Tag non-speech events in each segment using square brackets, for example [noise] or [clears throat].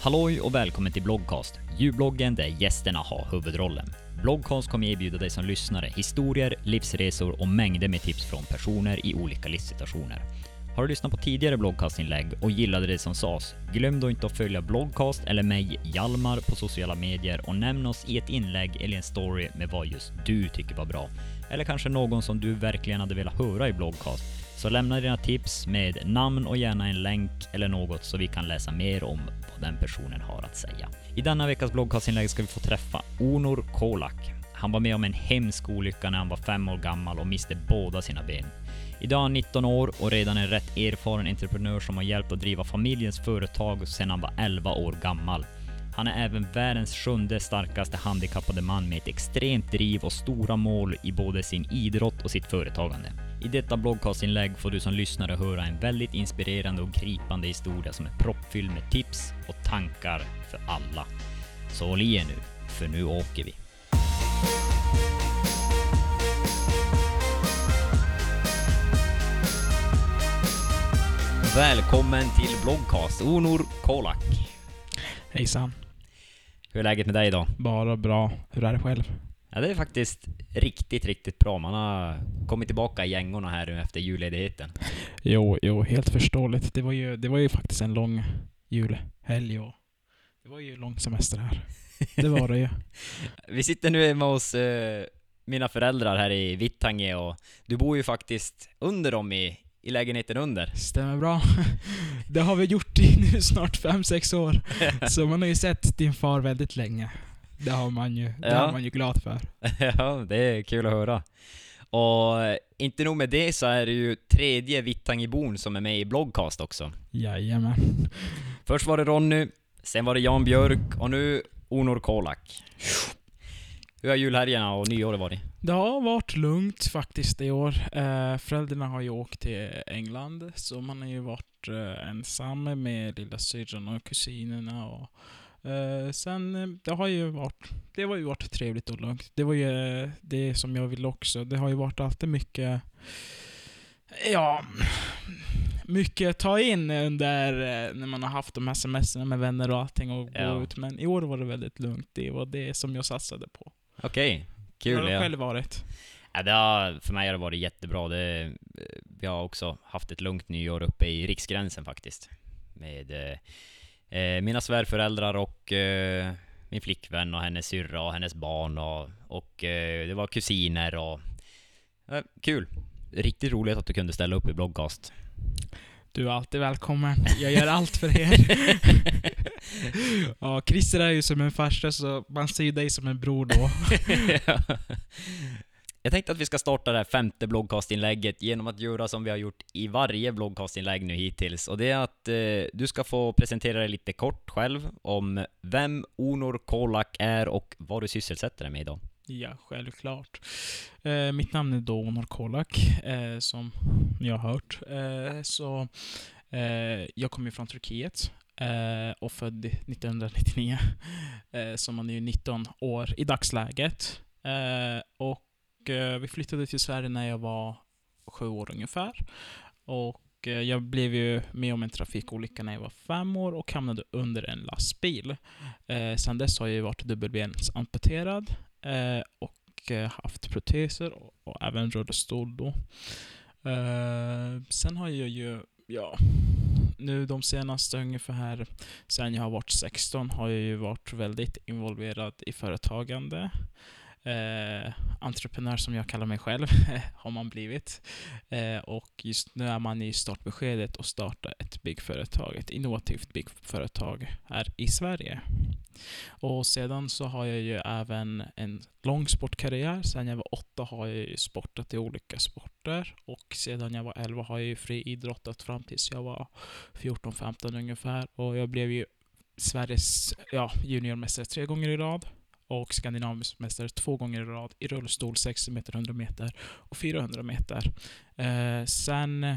Halloj och välkommen till Bloggcast, ljudbloggen där gästerna har huvudrollen. Bloggcast kommer erbjuda dig som lyssnare historier, livsresor och mängder med tips från personer i olika livssituationer. Har du lyssnat på tidigare bloggcastinlägg och gillade det som sades? Glöm då inte att följa Bloggcast eller mig, Hjalmar, på sociala medier och nämn oss i ett inlägg eller en story med vad just du tycker var bra. Eller kanske någon som du verkligen hade velat höra i Bloggcast. Så lämna dina tips med namn och gärna en länk eller något så vi kan läsa mer om den personen har att säga. I denna veckas bloggkastinlägg ska vi få träffa Onur Kolak. Han var med om en hemsk olycka när han var fem år gammal och miste båda sina ben. Idag är han 19 år och redan en rätt erfaren entreprenör som har hjälpt att driva familjens företag sedan han var 11 år gammal. Han är även världens sjunde starkaste handikappade man med ett extremt driv och stora mål i både sin idrott och sitt företagande. I detta bloggcastinlägg får du som lyssnare höra en väldigt inspirerande och gripande historia som är proppfylld med tips och tankar för alla. Så håll i er nu, för nu åker vi. Välkommen till Bloggcast, Onur Kolak. Hejsan. Hur är läget med dig idag? Bara bra. Hur är det själv? Ja, det är faktiskt riktigt, riktigt bra. Man har kommit tillbaka i gängorna här nu efter julledigheten. Jo, jo, helt förståeligt. Det var ju, det var ju faktiskt en lång julhelg och det var ju lång semester här. Det var det ju. [laughs] Vi sitter nu hemma hos eh, mina föräldrar här i Vittange och du bor ju faktiskt under dem i, i lägenheten under. Stämmer bra. [laughs] Det har vi gjort i nu snart fem sex år. [laughs] Så man har ju sett din far väldigt länge. Det har man ju, det Ja. har man ju glad för. [laughs] ja, det är kul att höra. Och inte nog med det så är det ju tredje Vittangebon som är med i Bloggcast också. Jajamän. Först var det Ronny, sen var det Jan Björk och nu Onur Kolak. Hur har julhelgerna och nyåret varit? Det har varit lugnt faktiskt i år. Eh, föräldrarna har ju åkt till England, så man har ju varit eh, ensam med lilla syrran och kusinerna. Och, eh, sen, eh, det har ju varit, det har ju varit trevligt och lugnt. Det var ju eh, det som jag ville också. Det har ju varit alltid mycket, ja, mycket ta in under när man har haft de här semestrarna med vänner och allting och Ja. gå ut. Men i år var det väldigt lugnt. Det var det som jag satsade på. Okej, Hur har kul. det Ja. själv varit? Ja, det har, för mig har det varit jättebra. Det, vi har också haft ett lugnt nyår uppe i Riksgränsen faktiskt. Med eh, mina svärföräldrar och eh, min flickvän och hennes syrra och hennes barn och, och eh, det var kusiner och... Eh, kul! Riktigt roligt att du kunde ställa upp i bloggcast. Du är alltid välkommen. Jag gör allt för er. [laughs] ja, Christer är ju som en farsa, så man ser ju dig som en bror då. [laughs] Jag tänkte att vi ska starta det här femte bloggcastinlägget genom att göra som vi har gjort i varje bloggcastinlägg nu hittills. Och det är att eh, du ska få presentera dig lite kort själv om vem Onur Kolak är och vad du sysselsätter dig med idag. Ja, självklart. Eh, mitt namn är då Onur Kolak, eh, som ni har hört. Eh, så, eh, jag kommer från Turkiet eh, och född 1999. Eh, så man är ju 19 år i dagsläget. Eh, och eh, vi flyttade till Sverige när jag var sju år ungefär. Och eh, jag blev ju med om en trafikolycka när jag var fem år och hamnade under en lastbil. Eh, sen dess har jag varit dubbelbensamputerad eh, och eh, haft proteser och, och även rullstol då. Eh, sen har jag ju, ja, nu de senaste ungefär sen jag har varit 16 har jag ju varit väldigt involverad i företagande. Eh, entreprenör som jag kallar mig själv [laughs] har man blivit. Eh, och just nu är man i startbeskedet och startar ett byggföretag, ett innovativt byggföretag här i Sverige. Och sedan så har jag ju även en lång sportkarriär. Sedan jag var åtta har jag ju sportat i olika sporter. Och sedan jag var 11 har jag ju friidrottat fram tills jag var 14-15 ungefär. Och jag blev ju Sveriges ja, juniormästare tre gånger i rad. Och skandinavisk mästare två gånger i rad i rullstol 60 meter, 100 meter och 400 meter. Eh, sen,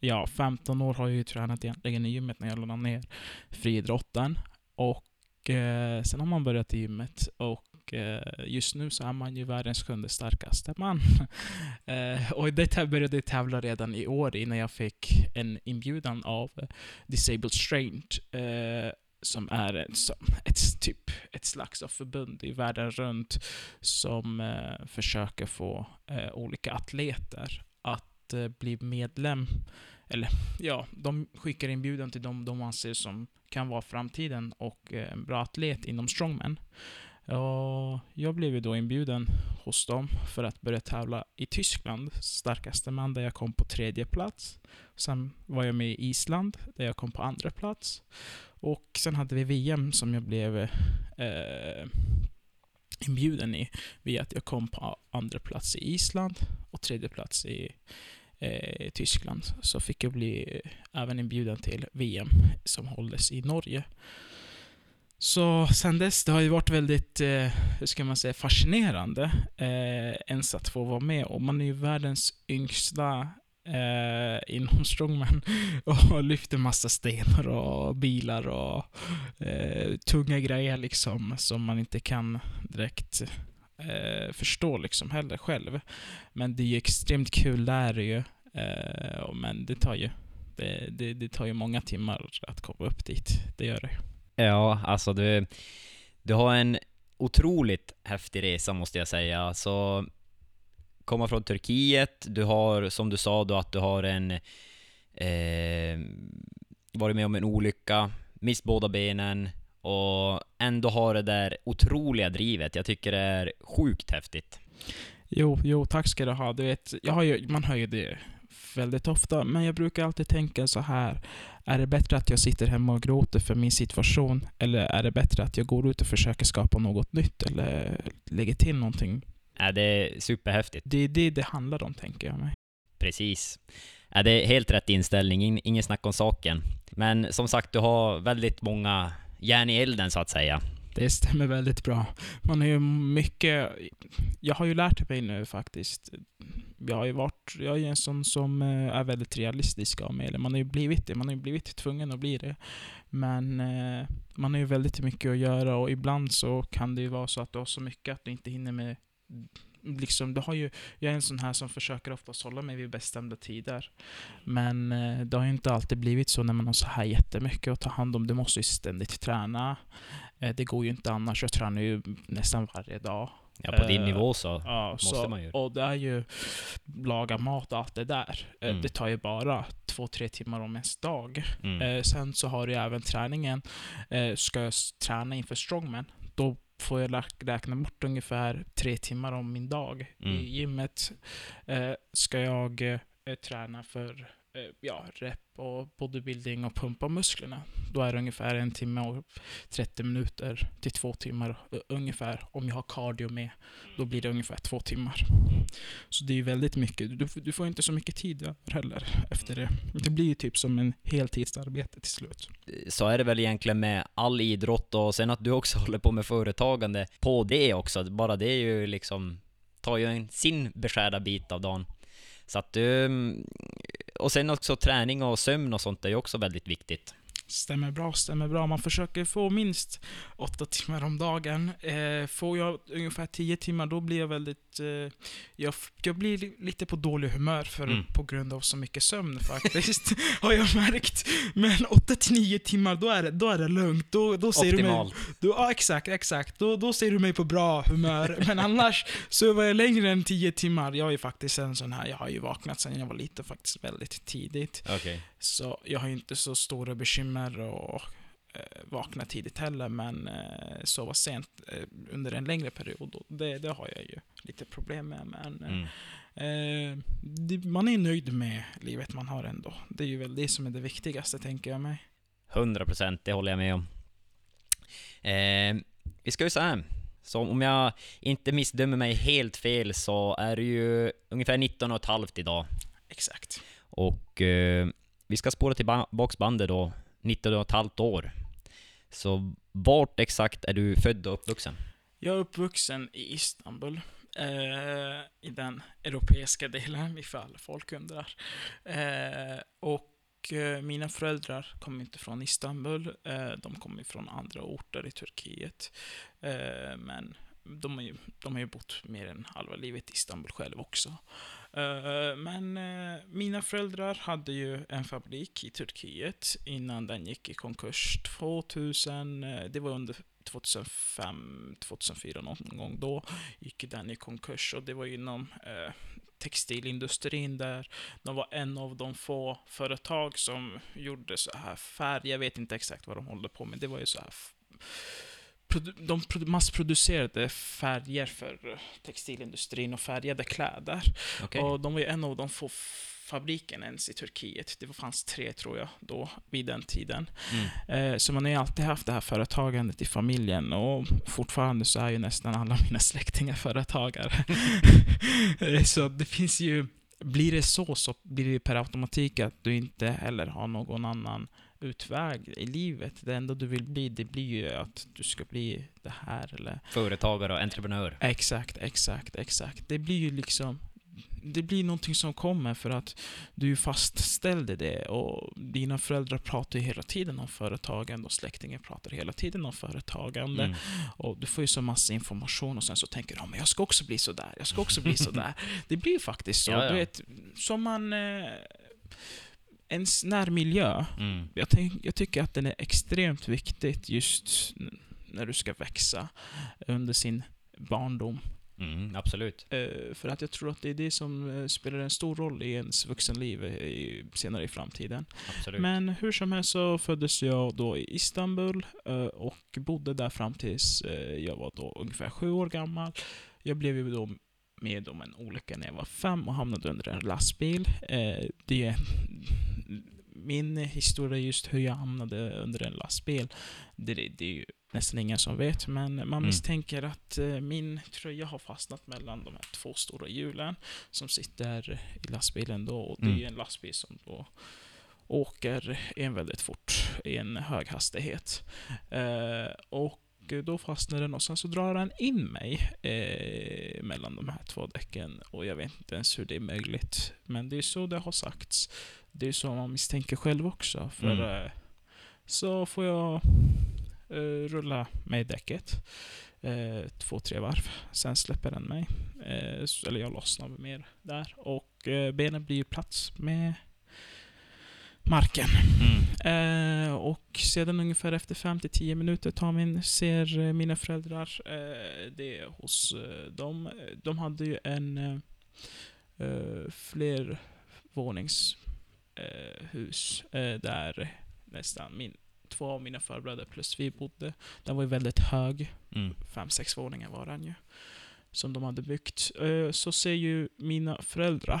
ja, 15 år har jag ju tränat egentligen i gymmet när jag lade ner friidrotten. Och eh, sen har man börjat i gymmet och eh, just nu så är man ju världens sjunde starkaste man. [laughs] eh, och det började jag tävla redan i år innan jag fick en inbjudan av Disabled Strength. Eh, som är ett, som ett, typ, ett slags av förbund i världen runt som eh, försöker få eh, olika atleter att eh, bli medlem. Eller ja, de skickar inbjudan till dem de anser som kan vara framtiden och eh, en bra atlet inom strongman. Ja, jag blev ju då inbjuden hos dem för att börja tävla i Tyskland, starkaste man, där jag kom på tredje plats. Sen var jag med i Island, där jag kom på andra plats. Och sen hade vi VM som jag blev eh, inbjuden i, via att jag kom på andra plats i Island och tredje plats i eh, Tyskland. Så fick jag bli eh, även inbjuden till VM som hålldes i Norge. Så sen dess, det har ju varit väldigt, eh, hur ska man säga, fascinerande eh, ens att få vara med. Och man är ju världens yngsta eh, inom strongman [laughs] och lyfter massa stenar och bilar och eh, tunga grejer liksom som man inte kan direkt eh, förstå liksom heller själv. Men det är ju extremt kul där ju. Eh, men det tar ju det, det, det tar ju många timmar att komma upp dit. Det gör det ju. Ja, alltså du, du har en otroligt häftig resa måste jag säga. Så komma från Turkiet, du har som du sa då att du har en eh, varit med om en olycka, mist båda benen och ändå har det där otroliga drivet. Jag tycker det är sjukt häftigt. Jo, jo, tack ska du ha. Du vet, jag har ju, man hör ju det väldigt ofta, men jag brukar alltid tänka så här. Är det bättre att jag sitter hemma och gråter för min situation? Eller är det bättre att jag går ut och försöker skapa något nytt eller lägger till någonting? Ja, det är superhäftigt. Det är det det handlar om, tänker jag mig. Precis. Ja, det är helt rätt inställning, ingen snack om saken. Men som sagt, du har väldigt många järn i elden så att säga. Det stämmer väldigt bra. Man har ju mycket... Jag har ju lärt mig nu faktiskt. Jag har ju varit... Jag är en sån som eh, är väldigt realistisk av mig. Man har ju blivit det. Man har ju blivit tvungen att bli det. Men eh, man har ju väldigt mycket att göra och ibland så kan det ju vara så att du har så mycket att du inte hinner med liksom, du har ju, jag är en sån här som försöker oftast hålla mig vid bestämda tider. Men eh, det har ju inte alltid blivit så när man har så här jättemycket att ta hand om. Du måste ju ständigt träna. Eh, det går ju inte annars. Jag tränar ju nästan varje dag. Ja, på din Eh, nivå så Ja, måste så, man ju. och det är ju laga mat och allt det där. Eh, Mm. Det tar ju bara två, tre timmar om ens dag. Mm. Sen så har du ju även träningen. Ska jag träna inför strongman, då får jag räkna bort ungefär tre timmar om min dag Mm. i gymmet. Ska jag träna för ja, rep och bodybuilding och pumpa musklerna, då är det ungefär en timme och 30 minuter till två timmar eh, ungefär. Om jag har cardio med, då blir det ungefär två timmar. Så det är ju väldigt mycket. Du, du får inte så mycket tid heller efter det. Det blir ju typ som en heltidsarbete till slut. så är det väl egentligen med all idrott och sen att du också [laughs] håller på med företagande på det också. Bara det är ju liksom, tar ju en, sin beskärda bit av dagen. Så att du, och sen också träning och sömn och sånt är ju också väldigt viktigt. Stämmer bra, stämmer bra. Man försöker få minst åtta timmar om dagen. Eh, får jag ungefär tio timmar, då blir jag väldigt... Eh, jag, jag blir li- lite på dålig humör för, Mm. på grund av så mycket sömn faktiskt. [laughs] har jag märkt. Men åtta till nio timmar, då är det, då är det lugnt. Då, då ser du mig, Optimalt. då, ja, exakt, exakt. Då, då ser du mig på bra humör. Men annars, så var jag längre än tio timmar. Jag är faktiskt en sån här, jag har ju vaknat sedan jag var liten faktiskt väldigt tidigt. Okej. Så jag har ju inte så stora bekymmer och vakna tidigt heller, men eh, sova sent eh, under en längre period, det, det har jag ju lite problem med. Men eh, Mm. eh, det, man är nöjd med livet man har ändå. Det är ju väl det som är det viktigaste, tänker jag mig. 100% det håller jag med om. Eh, vi ska ju så här. Så om jag inte missdömer mig helt fel så är det ju ungefär 19 och ett halvt idag. Exakt. Och eh, vi ska spåra tillbaks bandet då, 19 och ett halvt år. Så vart exakt är du född och uppvuxen? Jag är uppvuxen i Istanbul. Eh, I den europeiska delen, [laughs] ifall folk undrar. Eh, och eh, mina föräldrar kommer inte från Istanbul. Eh, de kommer från andra orter i Turkiet. Eh, men de, har ju, de har ju bott mer än halva livet i Istanbul själv också. Eh, men uh, mina föräldrar hade ju en fabrik i Turkiet innan den gick i konkurs 2000, eh, det var under 2005, 2004 någon gång då gick den i konkurs och det var inom eh, textilindustrin där de var en av de få företag som gjorde så här färg. Jag vet inte exakt vad de håller på med. Det var ju så här de massproducerade färger för textilindustrin och färgade kläder. Okay. Och de var ju en av de få fabrikerna ens i Turkiet. Det fanns tre, tror jag, då, vid den tiden. Mm. Eh, så man har ju alltid haft det här företagandet i familjen och fortfarande så är ju nästan alla mina släktingar företagare. [laughs] så det finns ju... Blir det så, så blir det per automatik att du inte heller har någon annan utväg i livet. Det enda du vill bli, det blir ju att du ska bli det här eller... Företagare och entreprenör. Exakt, exakt, exakt. Det blir ju liksom... Det blir någonting som kommer för att du fastställde det och dina föräldrar pratar ju hela tiden om företagande och släktingar pratar hela tiden om företagande. Mm. Och du får ju så massa information och sen så tänker du oh, men jag ska också bli sådär, jag ska också bli sådär. [laughs] det blir ju faktiskt så. Ja, ja. Du vet, som man... Eh, ens närmiljö, mm. jag, tänk, jag tycker att den är extremt viktigt just när du ska växa under sin barndom. Mm, absolut. Uh, för att jag tror att det är det som uh, spelar en stor roll i ens vuxenliv i, senare i framtiden. Absolut. Men hur som helst så föddes jag då i Istanbul och bodde där fram tills jag var då ungefär sju år gammal. Jag blev ju då med om en olycka när jag var fem och hamnade under en lastbil. det är min historia just hur jag hamnade under en lastbil, det, det är ju nästan ingen som vet, men man mm. misstänker att eh, min tröja har fastnat mellan de här två stora hjulen som sitter i lastbilen då. Och det mm. är en lastbil som då åker en väldigt fort i en hög hastighet. Eh, och då fastnar den och sen så drar den in mig eh, mellan de här två däcken. Och jag vet inte ens hur det är möjligt. Men det är så det har sagts det är så man misstänker själv också. För mm. Eh, så får jag uh, rulla med däcket uh, två, tre varv. Sen släpper den mig. Uh, eller jag lossnar mer där. Och benen blir ju plats med marken. Mm. och sedan ungefär efter 5-10 minuter tar min, ser mina föräldrar det hos dem. De hade ju en flervånings eh, hus eh, där nästan min, två av mina förbröder plus vi bodde. Den var ju väldigt hög. Mm. Fem, sex våningar var den ju. Som de hade byggt. Eh, så ser ju mina föräldrar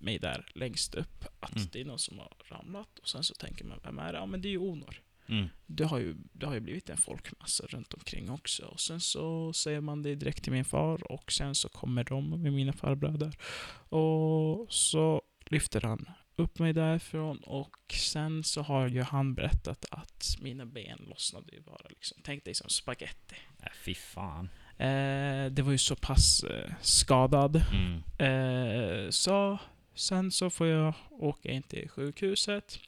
mig där längst upp att mm. det är någon som har ramlat. Och sen så tänker man, vem är det? Ja men det är ju Onor. Mm. Det, har ju, det har ju blivit en folkmassa runt omkring också. Och sen så säger man det direkt till min far och sen så kommer de med mina farbröder. Och så lyfter han upp mig därifrån och sen så har ju han berättat att mina ben lossnade ju bara liksom. Tänk dig som spaghetti. Äh, fy fan. Eh, det var ju så pass eh, skadad. Mm. Eh, så sen så får jag åka in till sjukhuset.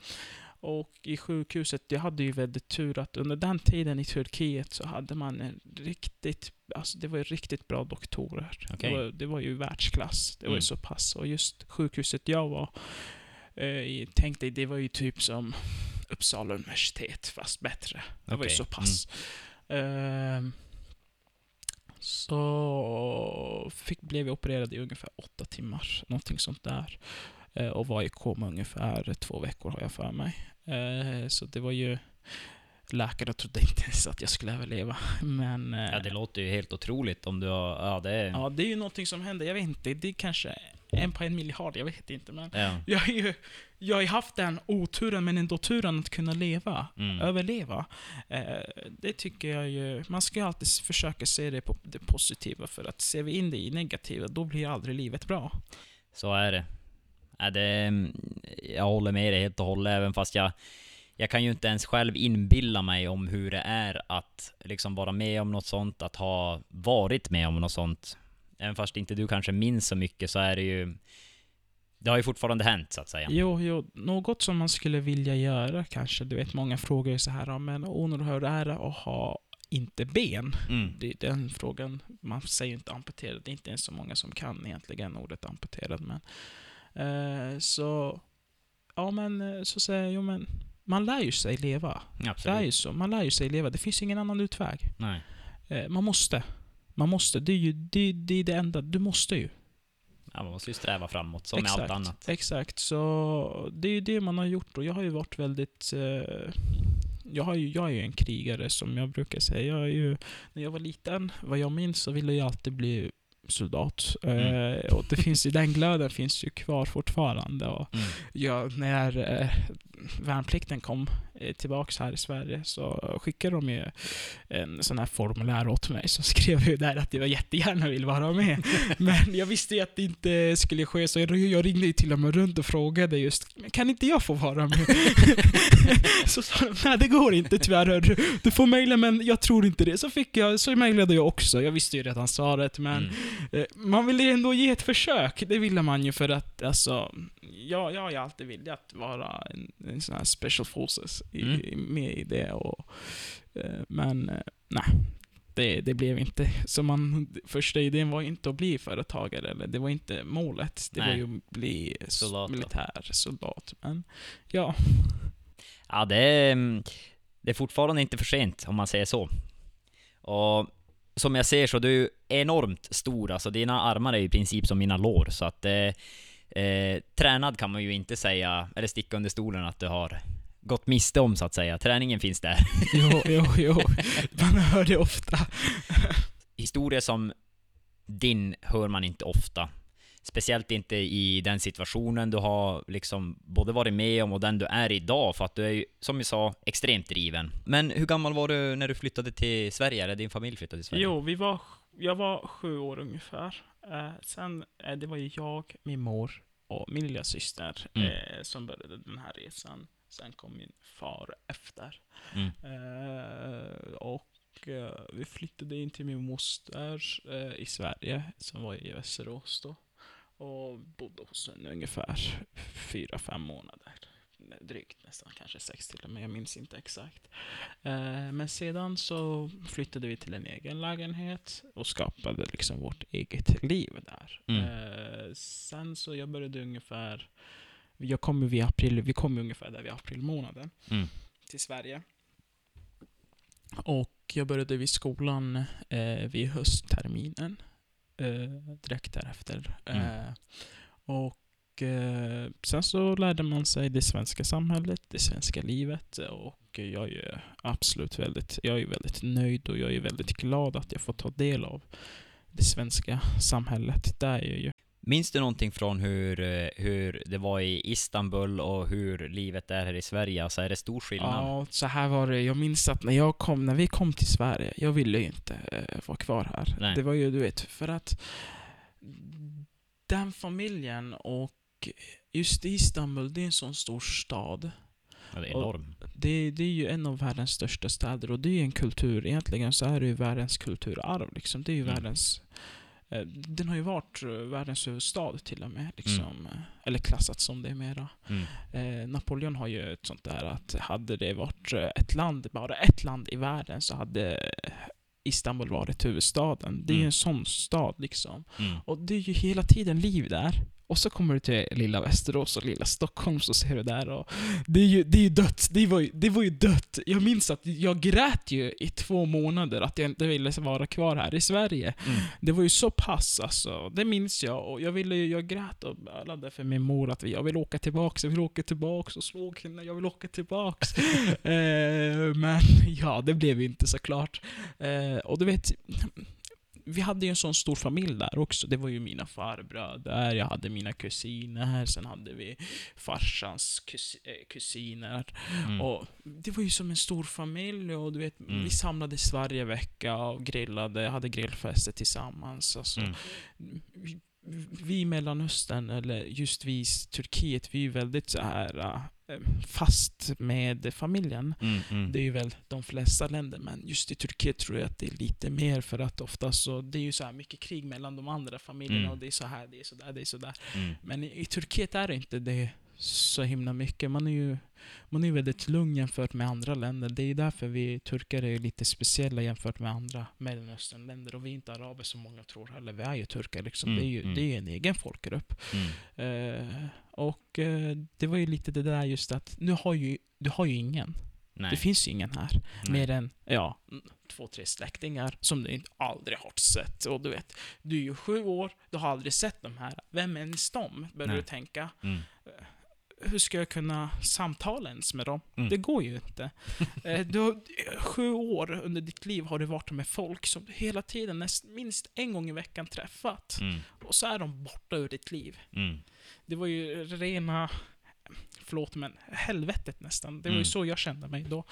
Och i sjukhuset, jag hade ju väldigt tur att under den tiden i Turkiet så hade man en riktigt, alltså det var ju riktigt bra doktorer. Okay. Det, var, det, var, ju världsklass. Det var mm. ju så pass. Och just sjukhuset jag var Eh, tänk dig, det var ju typ som Uppsala universitet, fast bättre. Det okay. var ju så pass. Mm. Eh, så fick, blev jag opererad i ungefär åtta timmar, någonting sånt där. Eh, och var i koma ungefär två veckor har jag för mig. Eh, så det var ju läkare trodde inte ens att jag skulle överleva. Men... Ja, det låter ju helt otroligt om du har... Ja, det är... Ja, det är ju någonting som händer. Jag vet inte, det är kanske en på en miljard, jag vet inte. Men ja. jag, har ju, jag har ju haft den oturen, men ändå turen att kunna leva, mm. överleva. Eh, det tycker jag ju, man ska ju alltid försöka se det på det positiva, för att ser vi in det i negativa, då blir aldrig livet bra. Så är det. Ja, det jag håller med dig helt och hållet, även fast jag jag kan ju inte ens själv inbilla mig om hur det är att liksom vara med om något sånt, att ha varit med om något sånt. Även fast inte du kanske minns så mycket så är det ju... Det har ju fortfarande hänt så att säga. Jo, jo. Något som man skulle vilja göra kanske. Du vet, många frågar ju så här, men Onur, hur är det att ha inte ben. Mm. Det är den frågan, man säger inte amputerad, det är inte ens så många som kan egentligen ordet amputerad. Men, eh, så, ja men eh, så säger jag, jo men man lär ju sig leva. Det är Absolut. ju så, man lär ju sig leva. Det finns ingen annan utväg. Nej. Eh, man måste. Man måste. Det är ju det, det, är det enda, du måste ju. Ja, man måste ju sträva framåt, som med allt annat. Exakt, så det är ju det man har gjort och jag har ju varit väldigt... Eh, jag, har ju, jag är ju en krigare som jag brukar säga. Jag är ju, när jag var liten, vad jag minns, så ville jag alltid bli soldat. Mm. Eh, och det finns ju, den glöden finns ju kvar fortfarande. Och Mm. jag, när eh, värnplikten kom eh, tillbaks här i Sverige så skickade de ju en sån här formulär åt mig. Så [laughs] skrev jag ju där att jag jättegärna vill vara med. [laughs] Men jag visste ju att det inte skulle ske så jag, ringde ju till och med runt och frågade just kan inte jag få vara med? [laughs] så sa de nej det går inte tyvärr. Du får mejla men jag tror inte det. Så fick jag, så mejlade jag också. Jag visste ju redan svaret men Mm. Eh, Man vill ju ändå ge ett försök, det ville man ju för att alltså, jag, jag har ju alltid velat vara en, en sån här special forces i, Mm. med i det och, eh, men eh, nej. Det, det blev inte, så man, första idén var inte att bli företagare, eller det var inte målet. Det var Nej. ju att bli Soldat militär, soldat. Men ja, Ja, det är, mm, det är fortfarande inte för sent, om man säger så. Och som jag ser så, du är enormt stor, alltså dina armar är i princip som mina lår, så att eh, eh, tränad kan man ju inte säga, eller sticka under stolen att du har gått miste om så att säga. Träningen finns där. [laughs] jo, jo, jo. Man hör det ofta. [laughs] Historier som din hör man inte ofta. Speciellt inte i den situationen du har liksom både varit med om och den du är idag, för att du är ju, som vi sa, extremt driven. Men hur gammal var du när du flyttade till Sverige, eller din familj flyttade till Sverige? Jo, vi var, jag var sju år ungefär. Eh, sen, eh, det var ju jag, min mor och min lilla syster Mm. eh, som började den här resan. Sen kom min far efter. Mm. Eh, och eh, vi flyttade in till min moster eh, i Sverige, som var i Västerås då. Och bodde hos henne ungefär fyra, fem månader. Drygt nästan, kanske sex till och med, jag minns inte exakt. Eh, men sedan så flyttade vi till en egen lägenhet och skapade liksom vårt eget liv där. Mm. Eh, sen så jag började ungefär, jag kom vid april, vi kom ungefär där vid april månaden Mm. till Sverige. Och jag började vid skolan eh, vid höstterminen. Direkt därefter. Mm. Eh, och eh, sen så lärde man sig det svenska samhället, det svenska livet. Och jag är absolut väldigt, jag är väldigt nöjd och jag är väldigt glad att jag får ta del av det svenska samhället. Där är jag ju. Minns du någonting från hur, eh, hur det var i Istanbul och hur livet är här i Sverige? Alltså är det stor skillnad? Ja, så här var det. Jag minns att när, jag kom, när vi kom till Sverige, jag ville ju inte eh, vara kvar här. Nej. Det var ju, du vet, för att den familjen och just Istanbul, det är en sån stor stad. Ja, det är enorm. Det, det är ju en av världens största städer och det är ju en kultur, egentligen så är det ju världens kulturarv liksom. Det är ju Mm. världens... eh, Den har ju varit eh, världens huvudstad till och med, liksom. Mm. Eller klassats som det mera. Mm. Eh, Napoleon har ju ett sånt där att hade det varit eh, ett land, bara ett land i världen så hade Istanbul varit huvudstaden. Det är ju Mm. en sån stad liksom. Mm. Och det är ju hela tiden liv där. Och så kommer du till lilla Västerås och lilla Stockholm så ser du där och det är ju, det är ju dött. Det var ju, det var ju dött. Jag minns att jag grät ju i två månader att jag inte ville vara kvar här i Sverige. Mm. Det var ju så pass alltså. Det minns jag. Och jag ville ju, jag grät och bölade för min mor att jag vill åka tillbaks, jag vill åka tillbaks och slog henne, jag vill åka tillbaks. [laughs] eh, men ja, det blev ju inte såklart. Eh, och du vet, vi hade ju en sån stor familj där också. Det var ju mina farbröder, jag hade mina kusiner, sen hade vi farsans kus, eh, kusiner. Mm. Och det var ju som en stor familj och du vet, Mm. vi samlades varje vecka och grillade, hade grillfester tillsammans. Alltså, Mm. Vi, i Mellanöstern, eller just vi i Turkiet, vi är ju väldigt så här äh, fast med familjen. Mm. Mm. Det är ju väl de flesta länder, men just i Turkiet tror jag att det är lite mer för att ofta så, det är ju så här mycket krig mellan de andra familjerna Mm. och det är så här, det är så där, det är så där. Mm. Men i, i Turkiet är det inte det så himla mycket. Man är ju man är väldigt lugn jämfört med andra länder. Det är därför vi turkar är lite speciella jämfört med andra Mellanösternländer. Och vi är inte araber som många tror heller. Vi är ju turkar liksom. Mm, det är ju mm. det är en egen folkgrupp. Mm. Eh, och eh, det var ju lite det där just att nu har ju, du har ju ingen. Nej. Det finns ju ingen här. Nej. Mer än, ja, mm, två, tre släktingar som du inte aldrig har sett. Och du vet, du är ju sju år, du har aldrig sett de här. Vem är ens de? Börjar Nej. du tänka. Mm. Hur ska jag kunna samtala ens med dem? Mm. Det går ju inte. [laughs] Eh, du har, sju år under ditt liv har du varit med folk som du hela tiden, näst, minst en gång i veckan träffat. Mm. Och så är de borta ur ditt liv. Mm. Det var ju rena, förlåt men, helvetet nästan. Det var Mm. ju så jag kände mig då.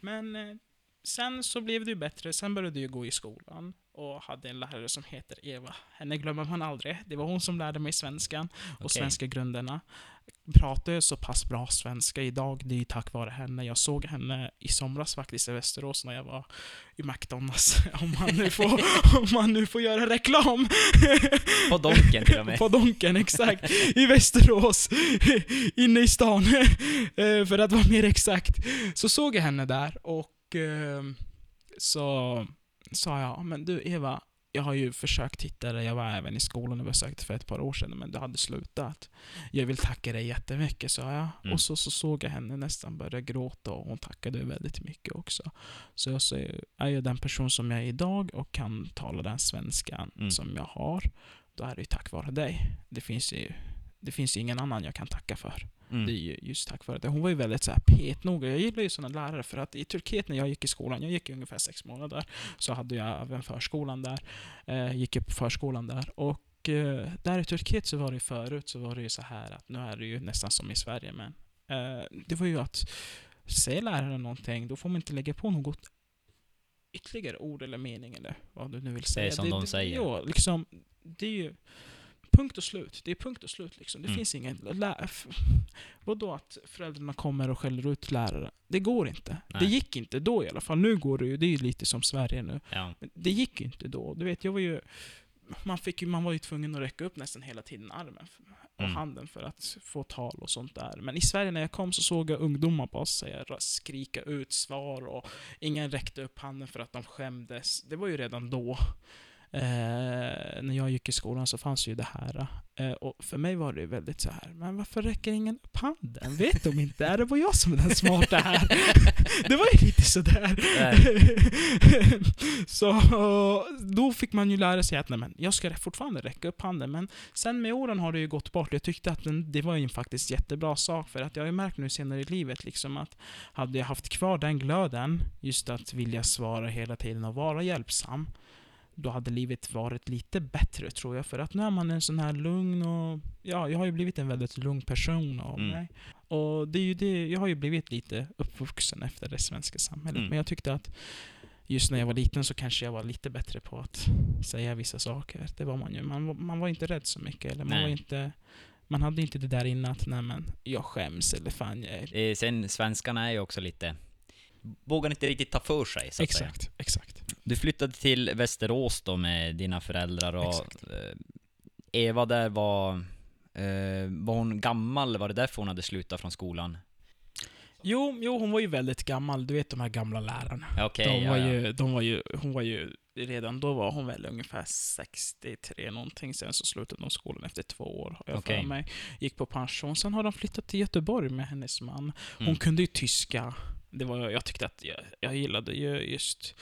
Men eh, sen så blev det ju bättre. Sen började jag gå i skolan och hade en lärare som heter Eva. Henne glömmer man aldrig. Det var hon som lärde mig svenskan och Okej. svenska grunderna. Pratar så pass bra svenska idag, det är tack vare henne. Jag såg henne i somras faktiskt i Västerås när jag var i McDonalds. [laughs] Om man nu får, [laughs] om man nu får göra reklam. På Donken till och med. [laughs] På Donken, exakt. I Västerås. Inne i stan. Eh, För att vara mer exakt. Så såg jag henne där och eh, så sa jag, men du Eva, jag har ju försökt hitta dig, jag var även i skolan och besökte för ett par år sedan, men du hade slutat. Jag vill tacka dig jättemycket, sa jag. Mm. Och så, så såg jag henne nästan börja gråta och hon tackade väldigt mycket också. Så jag är jag den person som jag är idag och kan tala den svenskan Mm. som jag har, då är det ju tack vare dig. Det finns ju, det finns ingen annan jag kan tacka för. Det är Mm. ju just tack vare det. Hon var ju väldigt så här petnoga. Jag gillar ju sådana lärare för att i Turkiet när jag gick i skolan, jag gick i ungefär sex månader, så hade jag även förskolan där. Eh, gick upp på förskolan där. Och eh, där i Turkiet så var det ju förut så var det ju så här att nu är det ju nästan som i Sverige men eh, det var ju att säger läraren någonting, då får man inte lägga på något ytterligare ord eller mening eller vad du nu vill säga. som de säger. Ja, liksom, det är ju punkt och slut. Det är punkt och slut liksom. Det Mm. finns ingen... Lä, vadå att föräldrarna kommer och skäller ut lärare? Det går inte. Nej. Det gick inte då i alla fall. Nu går det ju. Det är ju lite som Sverige nu. Ja. Men det gick ju inte då. Du vet, jag var ju... Man, fick ju, man var ju tvungen att räcka upp nästan hela tiden armen och Mm. handen för att få tal och sånt där. Men i Sverige när jag kom så såg jag ungdomar bara säga, skrika ut svar och ingen räckte upp handen för att de skämdes. Det var ju redan då. Eh, när jag gick i skolan så fanns ju det här. Eh, och för mig var det väldigt så här. men varför räcker ingen upp handen? Vet de inte? Är det bara jag som är den smarta här? [laughs] det var ju lite sådär. [laughs] så då fick man ju lära sig att nej, men jag ska fortfarande räcka upp handen. Men sen med åren har det ju gått bort. Jag tyckte att den, det var ju faktiskt jättebra sak. För att jag har ju märkt nu senare i livet liksom att hade jag haft kvar den glöden, just att vilja svara hela tiden och vara hjälpsam, då hade livet varit lite bättre tror jag. För att nu är man en sån här lugn och... Ja, jag har ju blivit en väldigt lugn person av Mm. mig. Och det är ju det, jag har ju blivit lite uppvuxen efter det svenska samhället. Mm. Men jag tyckte att just när jag var liten så kanske jag var lite bättre på att säga vissa saker. Det var man ju. Man, var- man var inte rädd så mycket. Eller man Nej. var inte... Man hade inte det där innan att nej men, jag skäms eller fan jag är... Eh, Sen svenskarna är ju också lite... Vågar inte riktigt ta för sig, så att säga. Exakt, exakt. Du flyttade till Västerås då med dina föräldrar och Exakt. eh, Eva där var... Eh, var hon gammal? Var det därför hon hade slutat från skolan? Jo, jo, hon var ju väldigt gammal. Du vet de här gamla lärarna. Ja, Okej, de, ja, var ja. ju, de var ju, hon var ju, redan då var hon väl ungefär 63 någonting. Sen så slutade de skolan efter två år, har jag Okej. för mig. Gick på pension. Sen har de flyttat till Göteborg med hennes man. Hon Mm. kunde ju tyska. Det var, jag tyckte att jag, jag gillade ju just...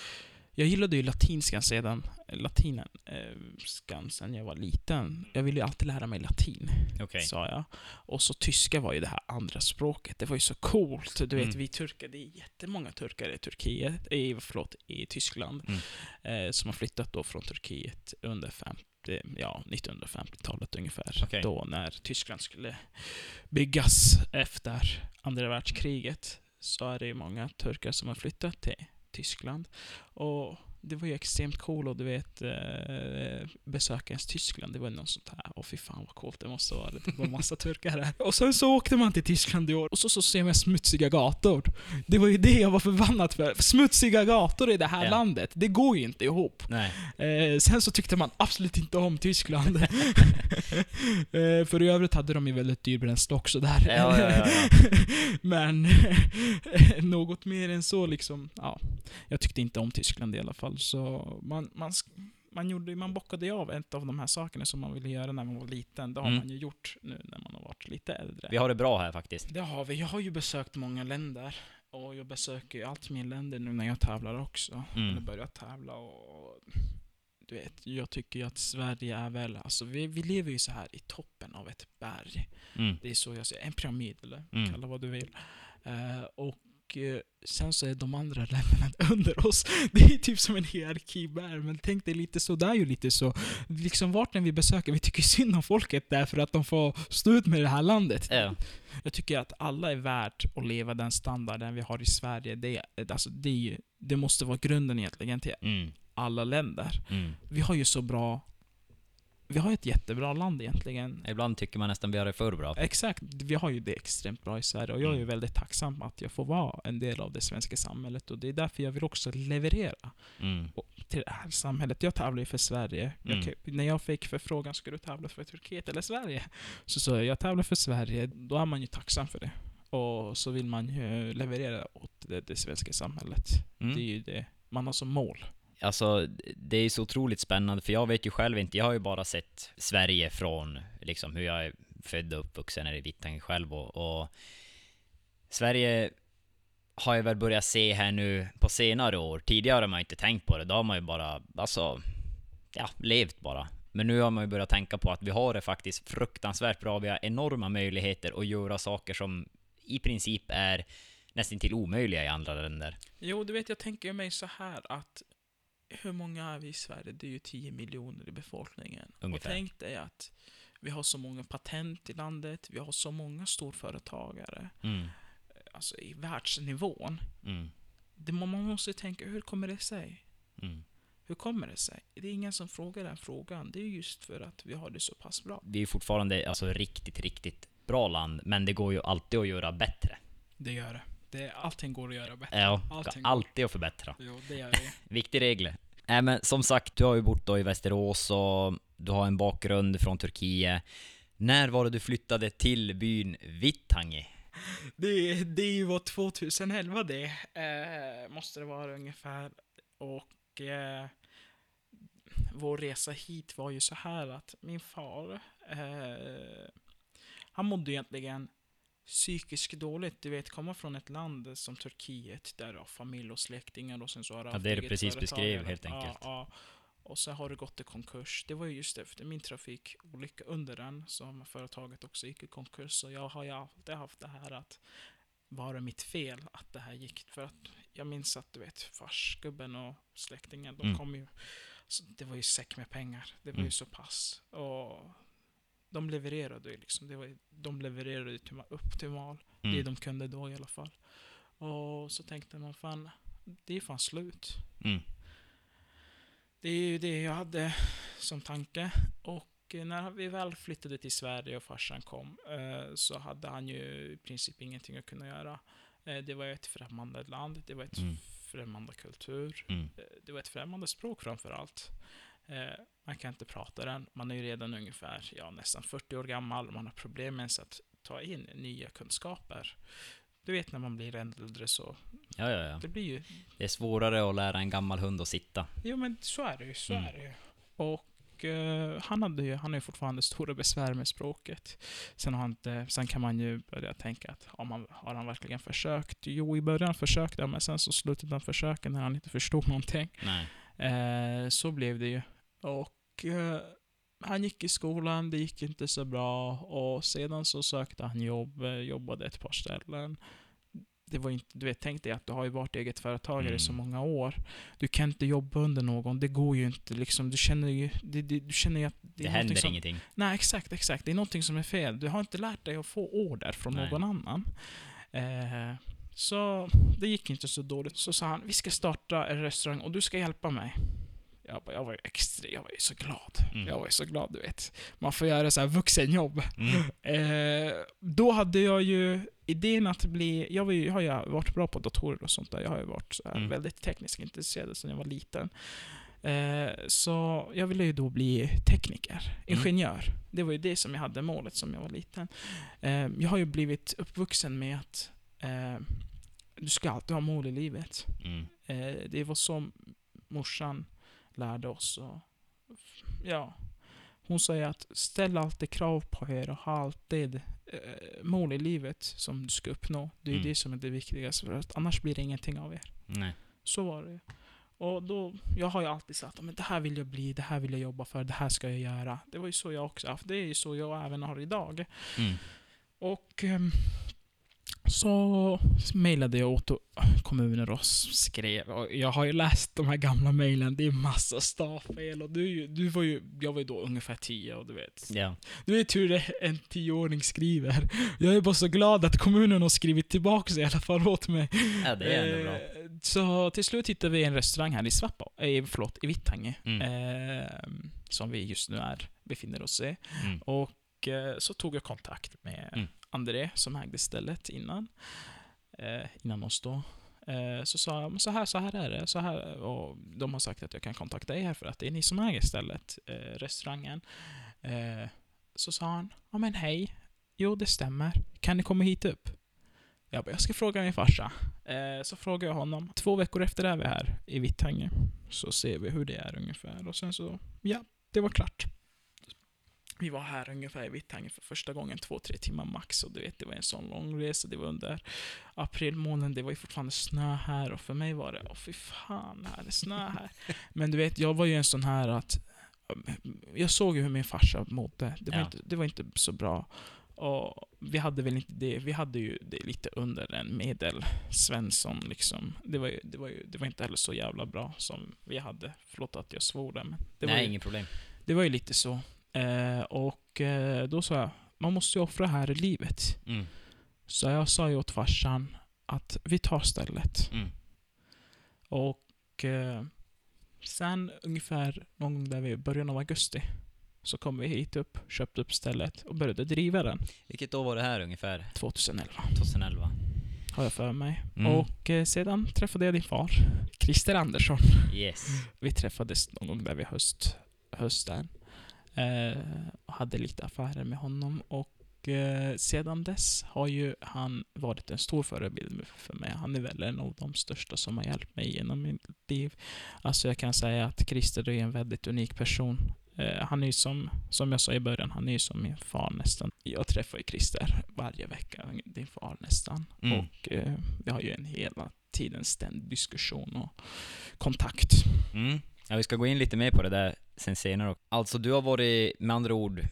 Jag gillade ju latinskan sedan, latinen, eh, sen jag var liten. Jag ville ju alltid lära mig latin Okej. sa jag. Och så tyska var ju det här andra språket. Det var ju så coolt. Du vet, Mm. vi turkar, det är jättemånga turkar i Turkiet, i, förlåt, i Tyskland, Mm. eh, som har flyttat då från Turkiet under 50, ja, 1950-talet ungefär. Okej. Då när Tyskland skulle byggas efter andra världskriget, så är det ju många turkar som har flyttat till Tyskland. Och det var ju extremt cool och du vet, eh, besöka ens Tyskland, det var något sånt här. Åh fy fan vad coolt det måste vara. Det var massa turkar här. Och sen så åkte man till Tyskland i år, och så, så ser man smutsiga gator. Det var ju det jag var förbannad för. Smutsiga gator i det här Ja. landet, det går ju inte ihop. Eh, sen så tyckte man absolut inte om Tyskland. [laughs] eh, för i övrigt hade de ju väldigt dyr bränsle också där. Ja, ja, [laughs] Men [laughs] något mer än så liksom, ja. Jag tyckte inte om Tyskland i alla fall. Så man, man, man, gjorde, man bockade ju av ett av de här sakerna som man ville göra när man var liten. Det har Mm. man ju gjort nu när man har varit lite äldre. Vi har det bra här faktiskt. Det har vi. Jag har ju besökt många länder. Och jag besöker ju allt mer länder nu när jag tävlar också. Mm. Eller börjar tävla och... Du vet, jag tycker ju att Sverige är väl... Alltså vi, vi lever ju så här i toppen av ett berg. Mm. Det är så jag ser En pyramid eller Mm. kalla vad du vill. Eh, och eh, sen så är de andra [laughs] länderna under oss. Det är typ som en hierarki där. Men tänk dig lite så, det är ju lite så. Liksom vart när vi besöker, vi tycker synd om folket där för att de får stå ut med det här landet. Ja. Jag tycker att alla är värt att leva den standarden vi har i Sverige. Det, alltså det, det måste vara grunden egentligen till Mm. alla länder. Mm. Vi har ju så bra... Vi har ett jättebra land egentligen. Ibland tycker man nästan vi har det för bra. Exakt, vi har ju det extremt bra i Sverige och jag är ju Mm. väldigt tacksam att jag får vara en del av det svenska samhället och det är därför jag vill också leverera Mm. till det här samhället. Jag tävlar ju för Sverige. Jag, Mm. kan- när jag fick förfrågan, ska du tävla för Turkiet eller Sverige? Så sa jag, jag tävlar för Sverige. Då är man ju tacksam för det. Och så vill man ju leverera åt det, det svenska samhället. Mm. Det är ju det man har som mål. Alltså, det är så otroligt spännande, för jag vet ju själv inte, jag har ju bara sett Sverige från liksom hur jag är född och uppvuxen här i Vittangi själv och, och Sverige har jag väl börjat se här nu på senare år. Tidigare har man ju inte tänkt på det, då har man ju bara, alltså, ja, levt bara. Men nu har man ju börjat tänka på att vi har det faktiskt fruktansvärt bra, vi har enorma möjligheter att göra saker som i princip är nästan till omöjliga i andra länder. Jo, du vet, jag tänker mig så här att hur många är vi i Sverige? Det är ju 10 miljoner i befolkningen. Ungefär. Och tänk dig att vi har så många patent i landet, vi har så många storföretagare, Mm, alltså i världsnivån. mm, Det, man man måste tänka, hur kommer det sig? mm. Hur kommer det sig? Det är ingen som frågar den frågan. Det är just för att vi har det så pass bra. vi är fortfarande alltså riktigt, riktigt bra land, men det går ju alltid att göra bättre. Det gör det. Det allting går att göra bättre. Ja, Allting. alltid att förbättra. Jo, det gör det. [laughs] Viktig regel. Nej men som sagt, du har ju bott då i Västerås och du har en bakgrund från Turkiet. När var det du flyttade till byn Vittangi? Det, det var 2011 det, eh, måste det vara ungefär. Och eh, vår resa hit var ju så här att min far, eh, han mådde egentligen psykiskt dåligt. Du vet, komma från ett land som Turkiet, där du har familj och släktingar och sen så har du Ja, det du precis beskrev, helt ja, enkelt. Ja, och så har det gått i konkurs. Det var ju just efter min trafikolycka under den som företaget också gick i konkurs. Så jag har ju alltid haft det här att var det mitt fel att det här gick? För att jag minns att du vet, farsgubben och släktingen, de Mm. kom ju... Så det var ju säck med pengar. Det var Mm. ju så pass. Och de levererade ju liksom. Det var, de levererade ju till, upp till mal. Det Mm. de kunde då i alla fall. Och så tänkte man fan, det är fan slut. Mm. Det är ju det jag hade som tanke. Och eh, när vi väl flyttade till Sverige och farsan kom eh, så hade han ju i princip ingenting att kunna göra. Eh, Det var ett främmande land, det var ett Mm. främmande kultur, Mm. eh, det var ett främmande språk framför allt. Eh, Man kan inte prata den, man är ju redan ungefär ja, nästan 40 år gammal, man har problem med att ta in nya kunskaper. Du vet när man blir äldre så, Ja, ja, ja. det blir ju Det är svårare att lära en gammal hund att sitta. Jo men så är det ju, så Mm. är det ju. Och eh, han hade ju, han har ju fortfarande stora besvär med språket. Sen, har han inte, sen kan man ju börja tänka att har, man, har han verkligen försökt? Jo, i början försökte han, men sen så slutade han försöka när han inte förstod någonting. Nej. Eh, så blev det ju. Och eh, han gick i skolan, det gick inte så bra. Och sedan så sökte han jobb, eh, jobbade ett par ställen. Det var inte, du vet, tänk dig att du har ju varit eget företagare i så Mm. många år. Du kan inte jobba under någon, det går ju inte liksom. Du känner ju, det, det, du känner ju att det, Det, händer som, ingenting. Nej, exakt, exakt. Det är någonting som är fel. Du har inte lärt dig att få order från Nej. någon annan. Eh, Så det gick inte så dåligt. Så sa han, vi ska starta en restaurang och du ska hjälpa mig. Jag, bara, jag var ju extra, jag var ju så glad. Mm. Jag var ju så glad, du vet. Man får göra så här vuxenjobb. Mm. [laughs] Eh, då hade jag ju idén att bli, jag ju, har ju varit bra på datorer och sånt där. Jag har ju varit här Mm. väldigt tekniskt intresserad sedan jag var liten. Eh, så jag ville ju då bli tekniker, ingenjör. Det var ju det som jag hade målet som jag var liten. Eh, jag har ju blivit uppvuxen med att eh, du ska alltid ha mål i livet. Mm. Eh, det var som morsan lärde oss. Och, ja, hon säger att ställ alltid krav på er och ha alltid eh, mål i livet som du ska uppnå. Det är Mm. det som är det viktigaste, för att annars blir det ingenting av er. Nej. Så var det. Och då, jag har ju alltid sagt att det här vill jag bli, det här vill jag jobba för, det här ska jag göra. Det var ju så jag också haft, det är ju så jag även har idag. Mm. Och ehm, så mejlade jag åt kommuner och skrev. Och jag har ju läst de här gamla mejlen, det är massa stavfel och du, du var ju, jag var ju då ungefär 10 och du vet. Ja. Du vet hur en tioåring skriver. Jag är bara så glad att kommunen har skrivit tillbaka i alla fall åt mig. ja, det är ändå bra. Eh, Så till slut hittade vi en restaurang här i Svappa, eh, förlåt, i Vittangi. Mm. Eh, som vi just nu är, befinner oss i. Mm. Och eh, så tog jag kontakt med Mm. André som ägde stället innan. Eh, innan oss då. Eh, så sa jag, så här, så här är det. Så här, och de har sagt att jag kan kontakta er för att det är ni som äger stället, eh, restaurangen. Eh, så sa han, ja men hej. Jo, det stämmer. Kan ni komma hit upp? Jag bara, jag ska fråga min farsa. Eh, så frågar jag honom. Två veckor efter är vi här i Vittangi. Så ser vi hur det är ungefär. Och sen så, ja, det var klart. Vi var här ungefär i Vittangi för första gången, två, tre timmar max. Och du vet, det var en sån lång resa. Det var under april månad. Det var ju fortfarande snö här. Och för mig var det, åh fy fan, här är snö här. [laughs] Men du vet, jag var ju en sån här att jag såg ju hur min farsa mådde. Det var, Ja. inte, det var inte så bra. Och vi hade väl inte det, vi hade ju det lite under en medel Svensson liksom. Det var, ju, det, var ju, det var inte heller så jävla bra som vi hade. Förlåt att jag svor där, men det, var Nej, ju, inget problem. det var ju lite så. Eh, och eh, då sa jag, man måste ju offra här i livet. Mm. Så jag sa ju åt farsan att vi tar stället. Mm. Och eh, sen ungefär någon gång där vid början av augusti så kom vi hit upp, köpte upp stället och började driva den Vilket år var det här ungefär? 2011. 2011? Har jag för mig. Mm. Och eh, sedan träffade jag din far, Christer Andersson. Yes. Vi träffades någon gång där vid höst, hösten. Eh, hade lite affärer med honom. Och eh, sedan dess har ju han varit en stor förebild för mig. Han är väl en av de största som har hjälpt mig genom mitt liv. Alltså jag kan säga att Christer är en väldigt unik person. Eh, han är ju som, som jag sa i början, han är ju som min far nästan. Jag träffar ju Christer varje vecka, din far nästan. Mm. Och eh, vi har ju en hela tiden ständig diskussion och kontakt. Mm. Ja, vi ska gå in lite mer på det där sen senare. Alltså, du har varit med andra ord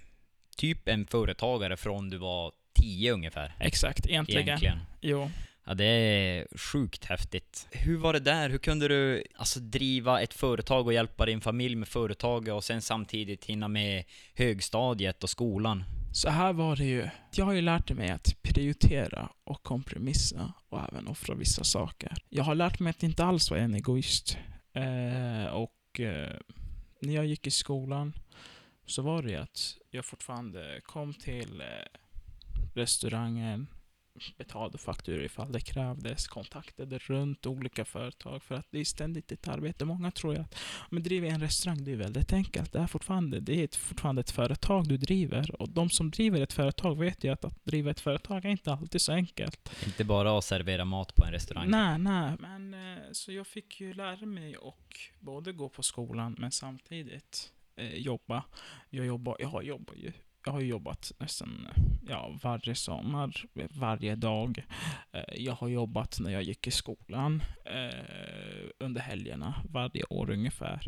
typ en företagare från du var 10 ungefär. Exakt, egentligen. Egentligen. Jo. Ja, det är sjukt häftigt. Hur var det där? Hur kunde du alltså driva ett företag och hjälpa din familj med företaget och sen samtidigt hinna med högstadiet och skolan? Så här var det ju. Jag har ju lärt mig att prioritera och kompromissa och även offra vissa saker. Jag har lärt mig att inte alls vara en egoist. Eh, och eh, när jag gick i skolan så var det att jag fortfarande kom till eh, restaurangen, betalade fakturor ifall det krävdes, kontaktade runt olika företag för att det är ständigt ett arbete. Många tror ju att men driver en restaurang, det är väldigt enkelt. Det är fortfarande, det är ett, fortfarande ett företag du driver och de som driver ett företag vet ju att att driva ett företag är inte alltid så enkelt. Inte bara att servera mat på en restaurang. Nej, nej, men eh, så jag fick ju lära mig och både gå på skolan men samtidigt eh, jobba. Jag jobbar, jag har jobbat ju jag har ju jobbat nästan ja, varje sommar, varje dag. Eh, jag har jobbat när jag gick i skolan eh, under helgerna, varje år ungefär.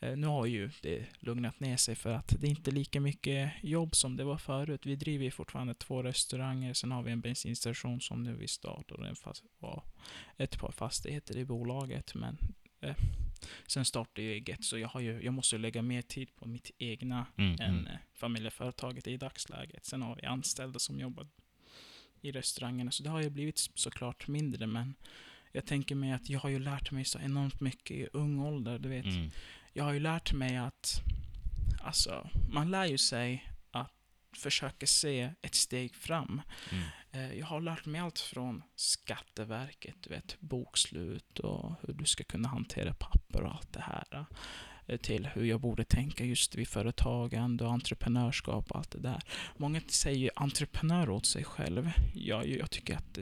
Eh, nu har ju det lugnat ner sig för att det är inte lika mycket jobb som det var förut. Vi driver ju fortfarande två restauranger, sen har vi en bensinstation som nu vi startar fast, och ett par fastigheter i bolaget. Men eh, sen startade jag eget, så jag, har ju, jag måste lägga mer tid på mitt egna Mm, än mm. eh, familjeföretaget i dagsläget. Sen har vi anställda som jobbar i restaurangerna, så det har ju blivit såklart mindre, men jag tänker mig att jag har ju lärt mig så enormt mycket i ung ålder, du vet. Mm. Jag har ju lärt mig att, alltså, man lär ju sig att försöka se ett steg fram. Mm. Eh, Jag har lärt mig allt från Skatteverket, du vet, bokslut och hur du ska kunna hantera papper och allt det här. Eh, till hur jag borde tänka just vid företagande och entreprenörskap och allt det där. Många säger ju entreprenör åt sig själv. Jag, jag tycker att